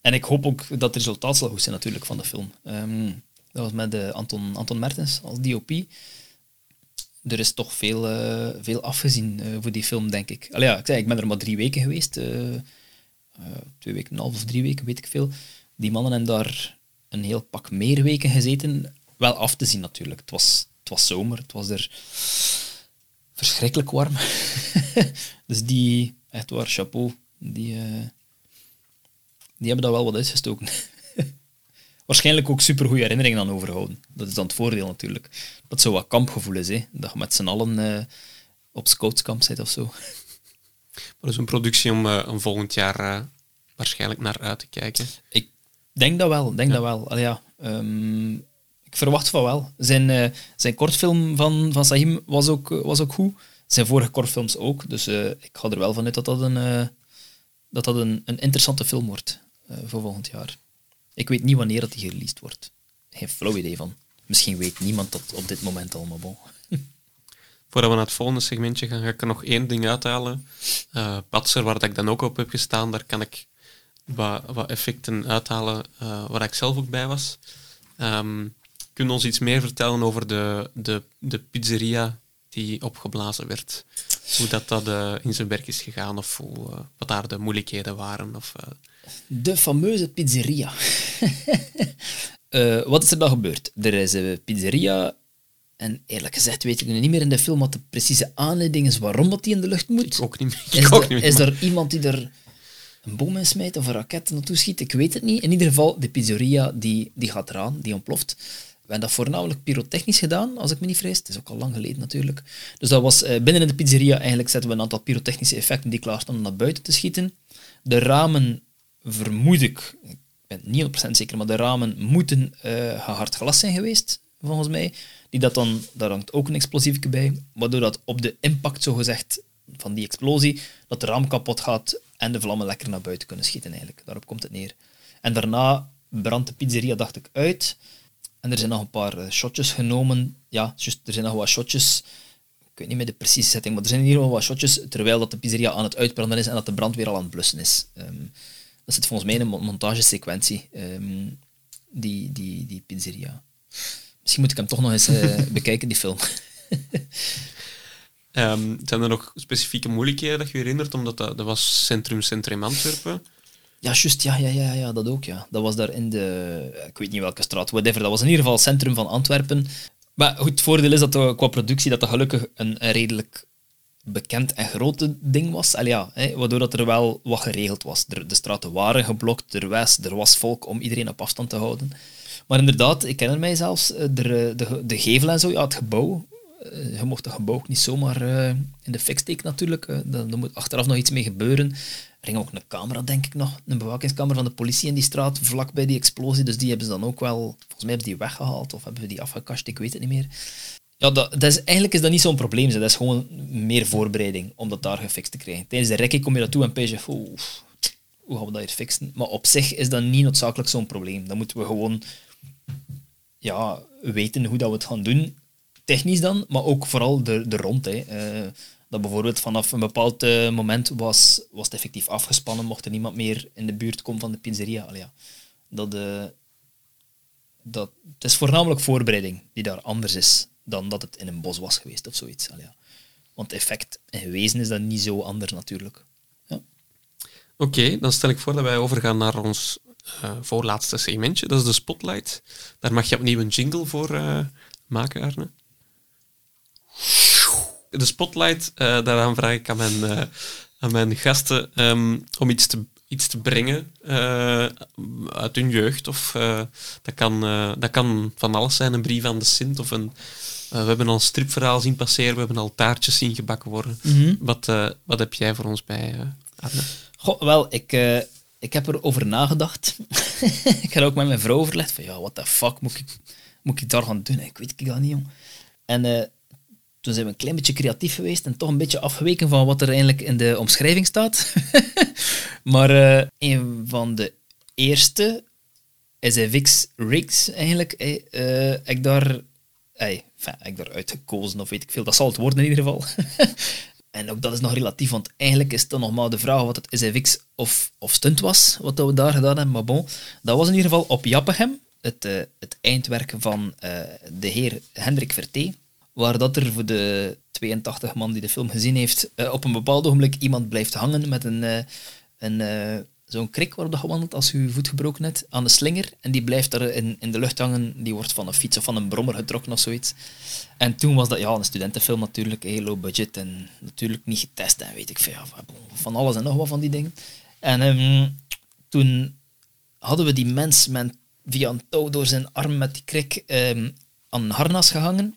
En ik hoop ook dat het resultaat zal goed zijn natuurlijk van de film. Um, dat was met uh, Anton, Anton Mertens als DOP. Er is toch veel, uh, veel afgezien voor die film, denk ik. Allee, ja, ik, zei, ik ben er maar drie weken geweest. twee weken, een half of drie weken, weet ik veel. Die mannen hebben daar een heel pak meer weken gezeten. Wel af te zien natuurlijk. Het was, het was zomer, het was er verschrikkelijk warm. dus die, echt waar, chapeau, die, die hebben daar wel wat uitgestoken. Waarschijnlijk ook super goede herinneringen aan overhouden. Dat is dan het voordeel natuurlijk. Dat zo wat kampgevoel is, hè? dat je met z'n allen uh, op scoutskamp zit of zo. Dat is een productie om uh, een volgend jaar waarschijnlijk naar uit te kijken. Ik denk dat wel, denk dat wel. Allee, ja, um, ik verwacht van wel. Zijn, zijn kortfilm van, van Sahim was ook, eh, was ook goed. Zijn vorige kortfilms ook. Dus ik ga er wel vanuit dat dat een, dat dat een, een interessante film wordt voor volgend jaar. Ik weet niet wanneer dat die gereleased wordt. Geen flauw idee van. Misschien weet niemand dat op dit moment al, maar bon. Voordat we naar het volgende segmentje gaan, ga ik er nog één ding uithalen. Uh, Patser, waar ik dan ook op heb gestaan, daar kan ik wat, wat effecten uithalen waar ik zelf ook bij was. Um, Kun je ons iets meer vertellen over de, de, de pizzeria die opgeblazen werd? hoe dat, dat eh, in zijn werk is gegaan of hoe, eh, wat daar de moeilijkheden waren. Of, eh, De fameuze pizzeria. Eh, wat is er dan gebeurd? Er is een pizzeria en eerlijk gezegd weet ik nu niet meer in de film wat de precieze aanleiding is waarom dat die in de lucht moet. ik ook niet meer. Is, Ik ook er, niet is er iemand die er een bom in smijt of een raket naartoe schiet? Ik weet het niet. In ieder geval, de pizzeria die, die gaat eraan, die ontploft. We hebben dat voornamelijk pyrotechnisch gedaan, als ik me niet vrees. Het is ook al lang geleden natuurlijk. Dus dat was eh, binnen in de pizzeria eigenlijk zetten we een aantal pyrotechnische effecten die klaar stonden naar buiten te schieten. De ramen, vermoed ik, ik ben niet 100% zeker, maar de ramen moeten eh gehard glas zijn geweest, volgens mij. Die dat dan, daar hangt ook een explosiefje bij, waardoor dat op de impact, zogezegd, van die explosie, dat de raam kapot gaat en de vlammen lekker naar buiten kunnen schieten eigenlijk. Daarop komt het neer. En daarna brandt de pizzeria, dacht ik, uit. En er zijn nog een paar eh, shotjes genomen. Ja, er zijn nog wat shotjes. Ik weet niet meer de precieze setting, maar er zijn ieder geval wat shotjes terwijl dat de pizzeria aan het uitbranden is en dat de brand weer al aan het blussen is. Ehm, dat zit volgens mij in een mon- montagesequentie, ehm, die, die, die pizzeria. Misschien moet ik hem toch nog eens eh, bekijken, die film. Ehm, zijn er nog specifieke moeilijkheden dat je herinnert? Omdat dat, dat was Centrum Centrum Antwerpen. Ja, juist, ja, ja, ja, ja, dat ook, ja. Dat was daar in de, ik weet niet welke straat, whatever, dat was in ieder geval het centrum van Antwerpen. Maar goed, het voordeel is dat er, qua productie dat dat gelukkig een, een redelijk bekend en grote ding was. Allee, ja, waardoor dat er wel wat geregeld was. De, straten waren geblokt, er was, er was volk om iedereen op afstand te houden. Maar inderdaad, ik ken er mij zelfs, eh, de, de, de gevel en zo, ja, het gebouw. eh, Je mocht het gebouw ook niet zomaar eh, in de fik steken natuurlijk. daar moet achteraf nog iets mee gebeuren. Er ging ook een camera, denk ik nog, een bewakingscamera van de politie in die straat, vlak bij die explosie. Dus die hebben ze dan ook wel, volgens mij hebben ze die weggehaald of hebben we die afgekast, ik weet het niet meer. Ja, dat, dat is, eigenlijk is dat niet zo'n probleem. Dat is gewoon meer voorbereiding om dat daar gefixt te krijgen. Tijdens de rekking kom je dat toe en pees je, hoe gaan we dat hier fixen? Maar op zich is dat niet noodzakelijk zo'n probleem. Dan moeten we gewoon ja, weten hoe dat we het gaan doen. Technisch dan, maar ook vooral de, de rond. Hè. Eh, dat bijvoorbeeld vanaf een bepaald eh, moment was, was het effectief afgespannen, mocht er niemand meer in de buurt komen van de pizzeria. Allee, ja. dat, eh, dat, het is voornamelijk voorbereiding die daar anders is dan dat het in een bos was geweest of zoiets. Ja. Want effect in wezen is dat niet zo anders natuurlijk. Ja. Oké, dan stel ik voor dat wij overgaan naar ons eh, voorlaatste segmentje. Dat is de Spotlight. Daar mag je opnieuw een jingle voor eh, maken, Arne. De Spotlight, eh, daaraan vraag ik aan mijn, aan mijn gasten ehm, om iets te, iets te brengen uit hun jeugd. Of, dat, kan, dat kan van alles zijn, een brief aan de Sint of een... eh, we hebben al een stripverhaal zien passeren, we hebben al taartjes zien gebakken worden. wat, eh, wat heb jij voor ons bij, Arne? Goh, wel, ik, ik heb erover nagedacht. ik heb ook met mijn vrouw overlegd van, ja, what the fuck moet ik, moet ik daar gaan doen? Ik weet ik dat niet, jong. En toen zijn we een klein beetje creatief geweest en toch een beetje afgeweken van wat er eigenlijk in de omschrijving staat. maar een van de eerste SFX rigs eigenlijk, eh, eh, ik daar, enfin, ik daar uitgekozen of weet ik veel. Dat zal het worden in ieder geval. En ook dat is nog relatief, want eigenlijk is het dan nog maar de vraag wat het SFX of, of stunt was, wat we daar gedaan hebben. Maar bon, dat was in ieder geval op Jappegem, het, eh, het eindwerk van eh, de heer Hendrik Verté, waar dat er voor de 82 man die de film gezien heeft, eh, op een bepaald ogenblik iemand blijft hangen met een, een, zo'n krik waarop dat gewandeld als je je voet gebroken hebt, aan de slinger. En die blijft daar in, in de lucht hangen. Die wordt van een fiets of van een brommer getrokken of zoiets. En toen was dat ja, een studentenfilm natuurlijk, heel low budget en natuurlijk niet getest en weet ik veel. van alles en nog wat van die dingen. En ehm, toen hadden we die mens met, via een touw door zijn arm met die krik ehm, aan een harnas gehangen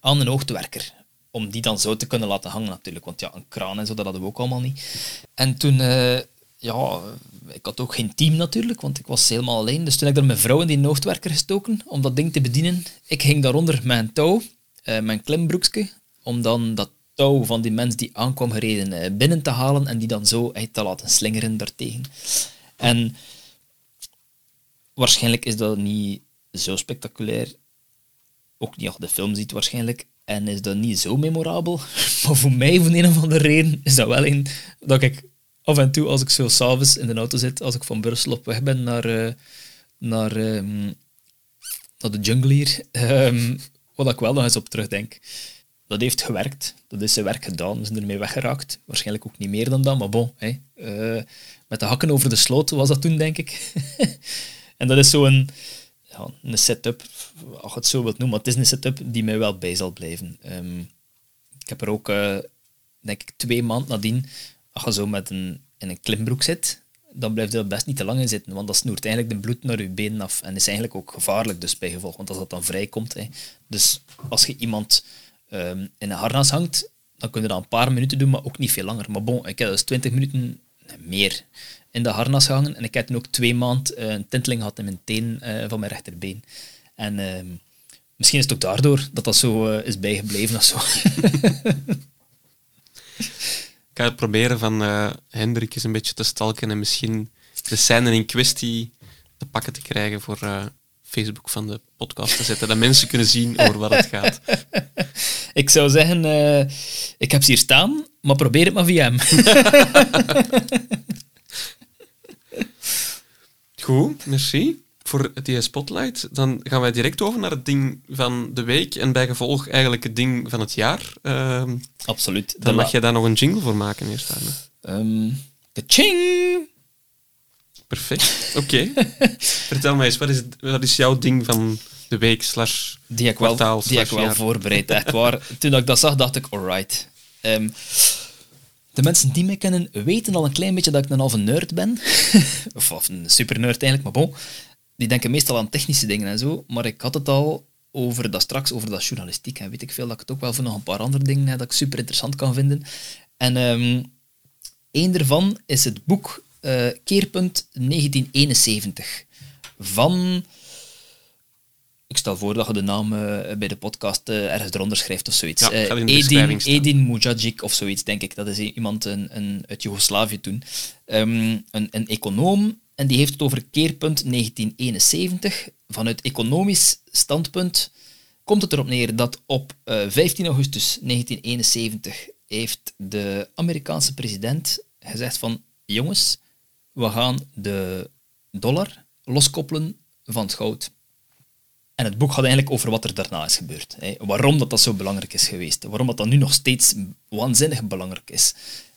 aan een hoogtewerker. Om die dan zo te kunnen laten hangen natuurlijk. Want ja, een kraan en zo, dat hadden we ook allemaal niet. En toen, eh, ja, ik had ook geen team natuurlijk, want ik was helemaal alleen. Dus toen heb ik mijn vrouw in die hoogtewerker gestoken om dat ding te bedienen. Ik ging daaronder een touw, eh, mijn klimbroekje, om dan dat touw van die mens die aankwam gereden eh, binnen te halen en die dan zo uit te laten slingeren daartegen. En waarschijnlijk is dat niet zo spectaculair ook niet als de film ziet waarschijnlijk. En is dat niet zo memorabel. Maar voor mij, van een of andere reden, is dat wel een dat ik af en toe, als ik zo s'avonds in de auto zit, als ik van Brussel op weg ben naar, eh, naar, ehm, naar de jungle hier, ehm, wat ik wel nog eens op terugdenk. dat heeft gewerkt. Dat is zijn werk gedaan. We zijn ermee weggeraakt. Waarschijnlijk ook niet meer dan dat, maar bon. Hè. Eh, met de hakken over de sloot was dat toen, denk ik. en dat is zo'n ja, een setup, als je het zo wilt noemen, maar het is een setup die mij wel bij zal blijven. Ehm, ik heb er ook, uh, denk ik, twee maanden nadien, als je zo met een, in een klimbroek zit, dan blijft er best niet te lang in zitten, want dat snoert eigenlijk de bloed naar je benen af en is eigenlijk ook gevaarlijk dus bij gevolg, want als dat dan vrijkomt. Hè. Dus als je iemand um, in een harnas hangt, dan kun je dat een paar minuten doen, maar ook niet veel langer. Maar bon, ik heb dus 20 minuten meer in de harnas gehangen en ik heb toen ook twee maanden uh, een tinteling gehad in mijn teen uh, van mijn rechterbeen. En uh, misschien is het ook daardoor dat dat zo uh, is bijgebleven of zo. ik ga het proberen van uh, Hendrik eens een beetje te stalken en misschien de scène in kwestie te pakken te krijgen voor uh, Facebook van de podcast te zetten, dat mensen kunnen zien over wat het gaat. Ik zou zeggen, uh, ik heb ze hier staan, maar probeer het maar via hem. Goed, merci voor die spotlight. Dan gaan wij direct over naar het ding van de week en bij gevolg eigenlijk het ding van het jaar. Uh, Absoluut. Dan mag je daar nog een jingle voor maken eerst. Um, de ching! Perfect, oké. Vertel mij eens, wat is, wat is jouw ding van de week slash die ik wel, Die ik wel voorbereid, echt waar. Toen ik dat zag, dacht ik, alright. Um, de mensen die mij kennen weten al een klein beetje dat ik een halve nerd ben. of, of, een super nerd eigenlijk, maar bon. Die denken meestal aan technische dingen en zo. Maar ik had het al over dat straks, over dat journalistiek. En weet ik veel dat ik het ook wel voor nog een paar andere dingen heb dat ik super interessant kan vinden. En um, één daarvan is het boek uh, Keerpunt 1971 van ik stel voor dat je de naam uh, bij de podcast uh, ergens eronder schrijft of zoiets. Ja, Edin, Edin Mujagic of zoiets, denk ik. Dat is iemand een, een, uit Joegoslavië toen. Um, een, een econoom, en die heeft het over keerpunt 1971. Vanuit economisch standpunt komt het erop neer dat op 15 augustus 1971 heeft de Amerikaanse president gezegd van jongens, we gaan de dollar loskoppelen van het goud. En het boek gaat eigenlijk over wat er daarna is gebeurd. Hè. Waarom dat, dat zo belangrijk is geweest. Waarom dat, dat nu nog steeds waanzinnig belangrijk is.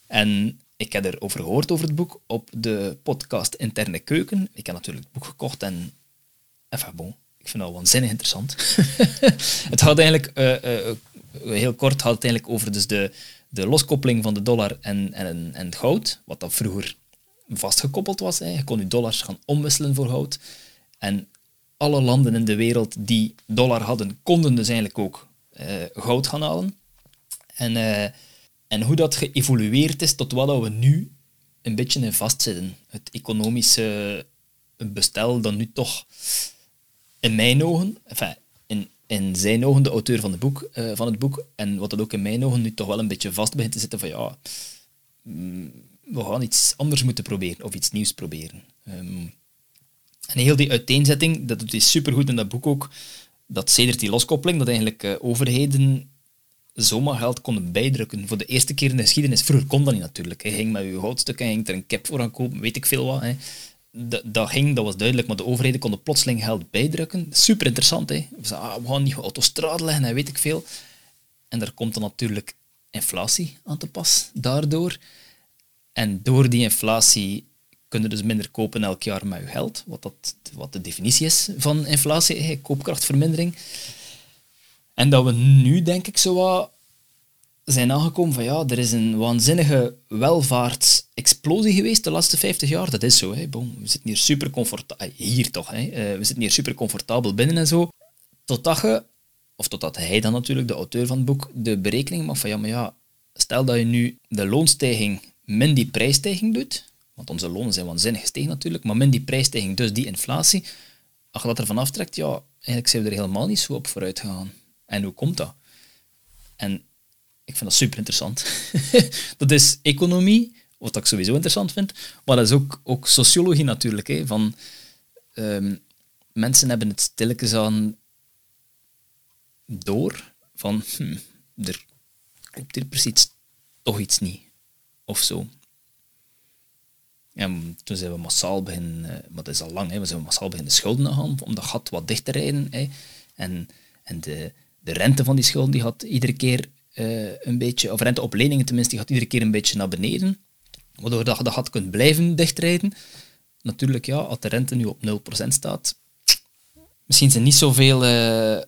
En ik heb erover gehoord over het boek op de podcast Interne Keuken. Ik heb natuurlijk het boek gekocht en... Enfin bon, ik vind dat waanzinnig interessant. het gaat eigenlijk... Uh, uh, heel kort gaat het eigenlijk over dus de, de loskoppeling van de dollar en, en, en goud. Wat dat vroeger vastgekoppeld was. Hè. Je kon je dollars gaan omwisselen voor goud. En alle landen in de wereld die dollar hadden, konden dus eigenlijk ook uh, goud gaan halen. En, en hoe dat geëvolueerd is tot wat we nu een beetje in vastzitten. Het economische bestel dat nu toch in mijn ogen, enfin, in, in zijn ogen, de auteur van, de boek, uh, van het boek, en wat dat ook in mijn ogen nu toch wel een beetje vast begint te zitten van ja, mm, we gaan iets anders moeten proberen, of iets nieuws proberen. Um, en heel die uiteenzetting, dat doet hij supergoed in dat boek ook, dat sedert die loskoppeling, dat eigenlijk uh, overheden zomaar geld konden bijdrukken. Voor de eerste keer in de geschiedenis. Vroeger kon dat niet natuurlijk. Hij ging met je goudstukken, hij ging er een cap voor aan kopen, weet ik veel wat. Hè. Dat, dat ging, dat was duidelijk, maar de overheden konden plotseling geld bijdrukken. Super interessant. Hè. We, zeiden, ah, we gaan niet autostrade leggen en weet ik veel. En daar komt dan natuurlijk inflatie aan te pas daardoor. En door die inflatie kunnen dus minder kopen elk jaar met je geld, wat, dat, wat de definitie is van inflatie, koopkrachtvermindering. En dat we nu, denk ik, zo wat zijn aangekomen van ja, er is een waanzinnige welvaartsexplosie geweest de laatste 50 jaar. Dat is zo. Hè. Bon, we zitten hier super comfortabel, ah, hier toch, hè. Eh, we zitten hier super comfortabel binnen en zo. Totdat je, of totdat hij dan natuurlijk, de auteur van het boek, de berekening maakt van ja, maar ja, stel dat je nu de loonstijging min die prijsstijging doet, want onze lonen zijn waanzinnig gestegen natuurlijk, maar min die prijsstijging, dus die inflatie, als je dat ervan aftrekt, ja, eigenlijk zijn we er helemaal niet zo op vooruit gegaan. En hoe komt dat? En ik vind dat super interessant. dat is economie, wat ik sowieso interessant vind, maar dat is ook, ook sociologie natuurlijk. Hè, van, um, mensen hebben het stilletjes aan door van hm, er klopt hier precies toch iets niet. Of zo. Ja, toen zijn we massaal beginnen, uh, maar dat is al lang, hè, we zijn massaal beginnen schulden gaan om dat gat wat dicht te rijden. Hè. En, en de, de rente van die schulden die had iedere keer eh, een beetje, of rente op leningen tenminste, die gaat iedere keer een beetje naar beneden. Waardoor dat je dat gat kunt blijven dichtrijden. Natuurlijk, ja, als de rente nu op 0% staat, misschien zijn niet zoveel uh,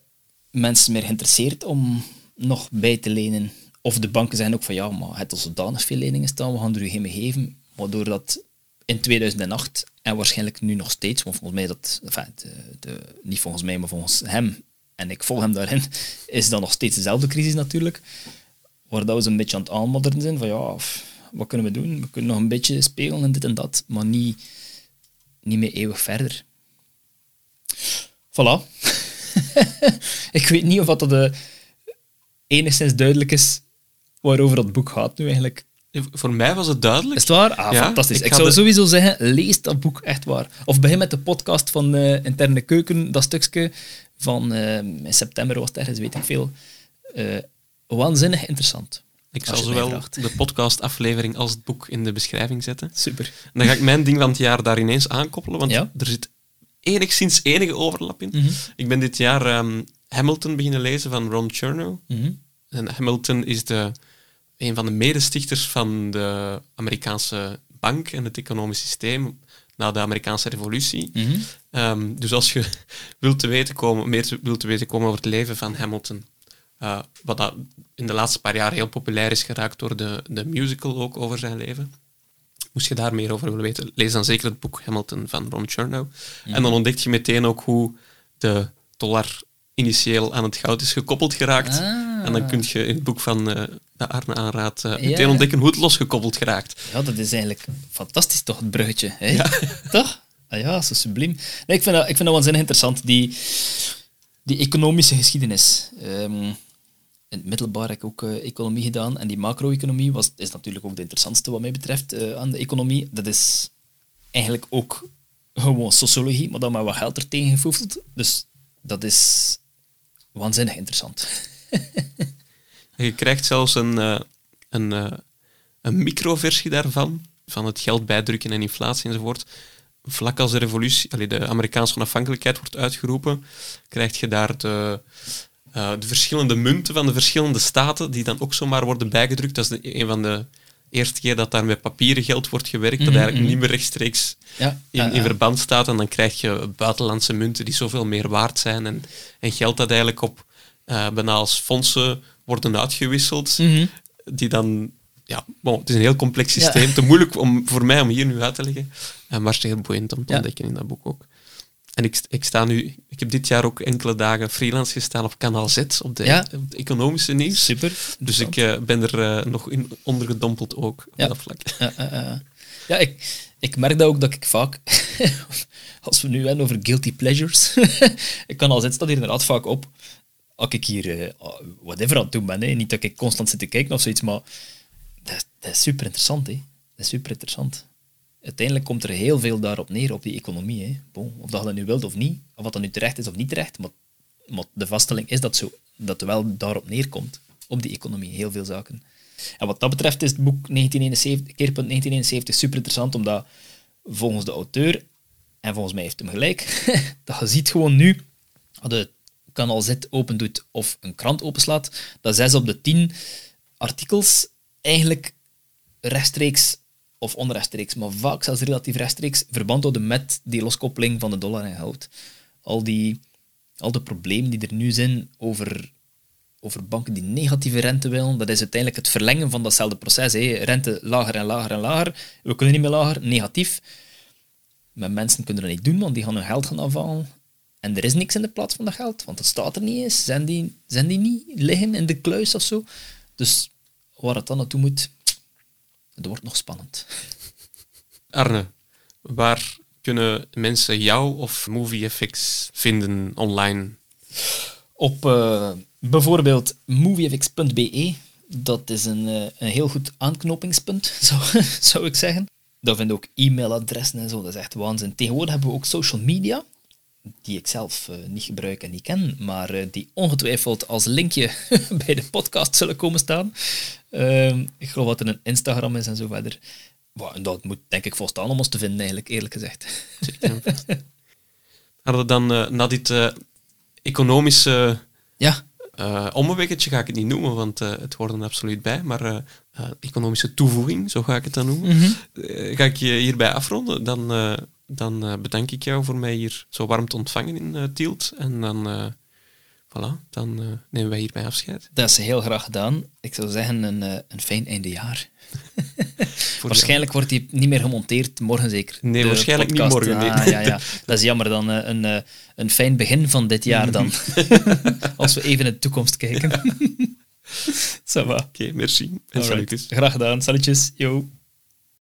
mensen meer geïnteresseerd om nog bij te lenen. Of de banken zeggen ook van ja, maar het al zodanig veel leningen staan, we gaan er u geen mee geven. Waardoor dat in 2008 en waarschijnlijk nu nog steeds, want volgens mij dat, enfin, de, de, niet volgens mij, maar volgens hem, en ik volg hem daarin, is dat nog steeds dezelfde crisis natuurlijk. Waar dat we zo'n beetje aan het aanmodderen zijn van ja, wat kunnen we doen? We kunnen nog een beetje spelen en dit en dat, maar niet, niet meer eeuwig verder. Voilà. ik weet niet of dat de enigszins duidelijk is waarover dat boek gaat nu eigenlijk. Voor mij was het duidelijk. Is het waar? Ah, fantastisch. Ik, zou sowieso zeggen, lees dat boek echt waar. Of begin met de podcast van uh, Interne Keuken, dat stukje van uh, in september was het ergens, weet ik veel. Uh, waanzinnig interessant. Ik zal zowel de podcastaflevering als het boek in de beschrijving zetten. Super. En dan ga ik mijn ding van het jaar daar ineens aankoppelen, want er zit enigszins enige overlap in. Mhm. Ik ben dit jaar um, Hamilton beginnen lezen van Ron Chernow. Mhm. En Hamilton is de, een van de medestichters van de Amerikaanse bank en het economisch systeem na de Amerikaanse revolutie. Mhm. Ehm, dus als je wilt te weten komen, meer wilt te weten komen over het leven van Hamilton, uh, wat dat in de laatste paar jaar heel populair is geraakt door de, de musical ook over zijn leven. Moest je daar meer over willen weten, lees dan zeker het boek Hamilton van Ron Chernow. En dan ontdek je meteen ook hoe de dollar initieel aan het goud is gekoppeld geraakt. Ah. En dan kun je in het boek van uh, Arne aanraad uh, meteen ontdekken hoe het losgekoppeld geraakt. Ja, dat is eigenlijk fantastisch toch, het bruggetje. Hè? Ja. Toch? Ah ja, zo subliem. Nee, ik, vind dat, ik vind dat waanzinnig interessant, die, die economische geschiedenis. Um, in het middelbaar heb ik ook uh, economie gedaan. En die macro-economie was, is natuurlijk ook de interessantste wat mij betreft uh, aan de economie. Dat is eigenlijk ook gewoon sociologie, maar dan met wat geld er tegen gevoefeld. Dus dat is waanzinnig interessant. je krijgt zelfs een, uh, een, een microversie daarvan, van het geld bijdrukken en inflatie enzovoort. Vlak als de revolutie, allee, de Amerikaanse onafhankelijkheid wordt uitgeroepen, krijg je daar de uh, de verschillende munten van de verschillende staten, die dan ook zomaar worden bijgedrukt. Dat is de, een van de eerste keer dat daar met papieren geld wordt gewerkt, dat mhm, eigenlijk mhm. niet meer rechtstreeks ja, in, in, verband staat. En dan krijg je buitenlandse munten die zoveel meer waard zijn. En, en geld dat eigenlijk op uh, bijna als fondsen worden uitgewisseld, mhm. die dan... Ja, bon, het is een heel complex systeem. Te moeilijk om, voor mij om hier nu uit te leggen. Uh, maar het is heel boeiend om te ontdekken in dat boek ook. En ik, ik, sta nu, ik heb dit jaar ook enkele dagen freelance gestaan op kanaal Z, op de, economische nieuws. Super. Dus ik uh, ben er uh, nog in ondergedompeld ook op dat vlak. Ja, ja ik, ik merk dat ook dat ik vaak, als we nu hebben over guilty pleasures, ik kan al Z staat hier inderdaad vaak op. Als ik hier uh, whatever aan het doen ben, hè. niet dat ik constant zit te kijken of zoiets, maar dat, is super interessant. Hè. Dat is super interessant uiteindelijk komt er heel veel daarop neer, op die economie. Hè. Of dat je dat nu wilt of niet, of wat dat nu terecht is of niet terecht, maar, de vaststelling is dat, zo, dat wel daarop neerkomt, op die economie, heel veel zaken. En wat dat betreft is het boek 1971, Keerpunt 1971 super interessant, omdat volgens de auteur, en volgens mij heeft hem gelijk, dat je ziet gewoon nu, je kanaal Z open doet of een krant openslaat, dat zes op de tien artikels eigenlijk rechtstreeks of onrechtstreeks, maar vaak zelfs relatief rechtstreeks verband houden met die loskoppeling van de dollar en goud. Al die al de problemen die er nu zijn over, over banken die negatieve rente willen, dat is uiteindelijk het verlengen van datzelfde proces. Hè. Rente lager en lager en lager. We kunnen niet meer lager, negatief. Maar mensen kunnen dat niet doen, want die gaan hun geld gaan afhalen. En er is niks in de plaats van dat geld, want het staat er niet eens. Zijn die, zijn die niet liggen in de kluis of zo? Dus waar het dan naartoe moet, het wordt nog spannend. Arne, waar kunnen mensen jou of MovieFX vinden online? Op uh, bijvoorbeeld moviefx.be. Dat is een, uh, een heel goed aanknopingspunt, zou, zou ik zeggen. Daar vind je ook e-mailadressen en zo. Dat is echt waanzin. Tegenwoordig hebben we ook social media die ik zelf uh, niet gebruik en niet ken, maar uh, die ongetwijfeld als linkje bij de podcast zullen komen staan. Uh, ik geloof dat er een Instagram is en zo verder. Wow, en dat moet denk ik volstaan om ons te vinden, eigenlijk, eerlijk gezegd. Hadden we dan uh, na dit economische ja. ommewekketje ga ik het niet noemen, want het hoort er absoluut bij, maar economische toevoeging, zo ga ik het dan noemen, Mhm. ga ik je hierbij afronden. Dan, dan bedank ik jou voor mij hier zo warm te ontvangen in Tielt. En dan, voilà, dan nemen wij hierbij afscheid. Dat is heel graag gedaan. Ik zou zeggen, een, een fijn eindejaar. waarschijnlijk wordt die niet meer gemonteerd, morgen zeker. Nee, waarschijnlijk niet morgen. Nee. Ah, ja, ja. Dat is jammer dan. Een, een, een fijn begin van dit jaar dan. Als we even in de toekomst kijken. Ça va. Oké, okay, merci. En Graag gedaan. Salutjes. Yo.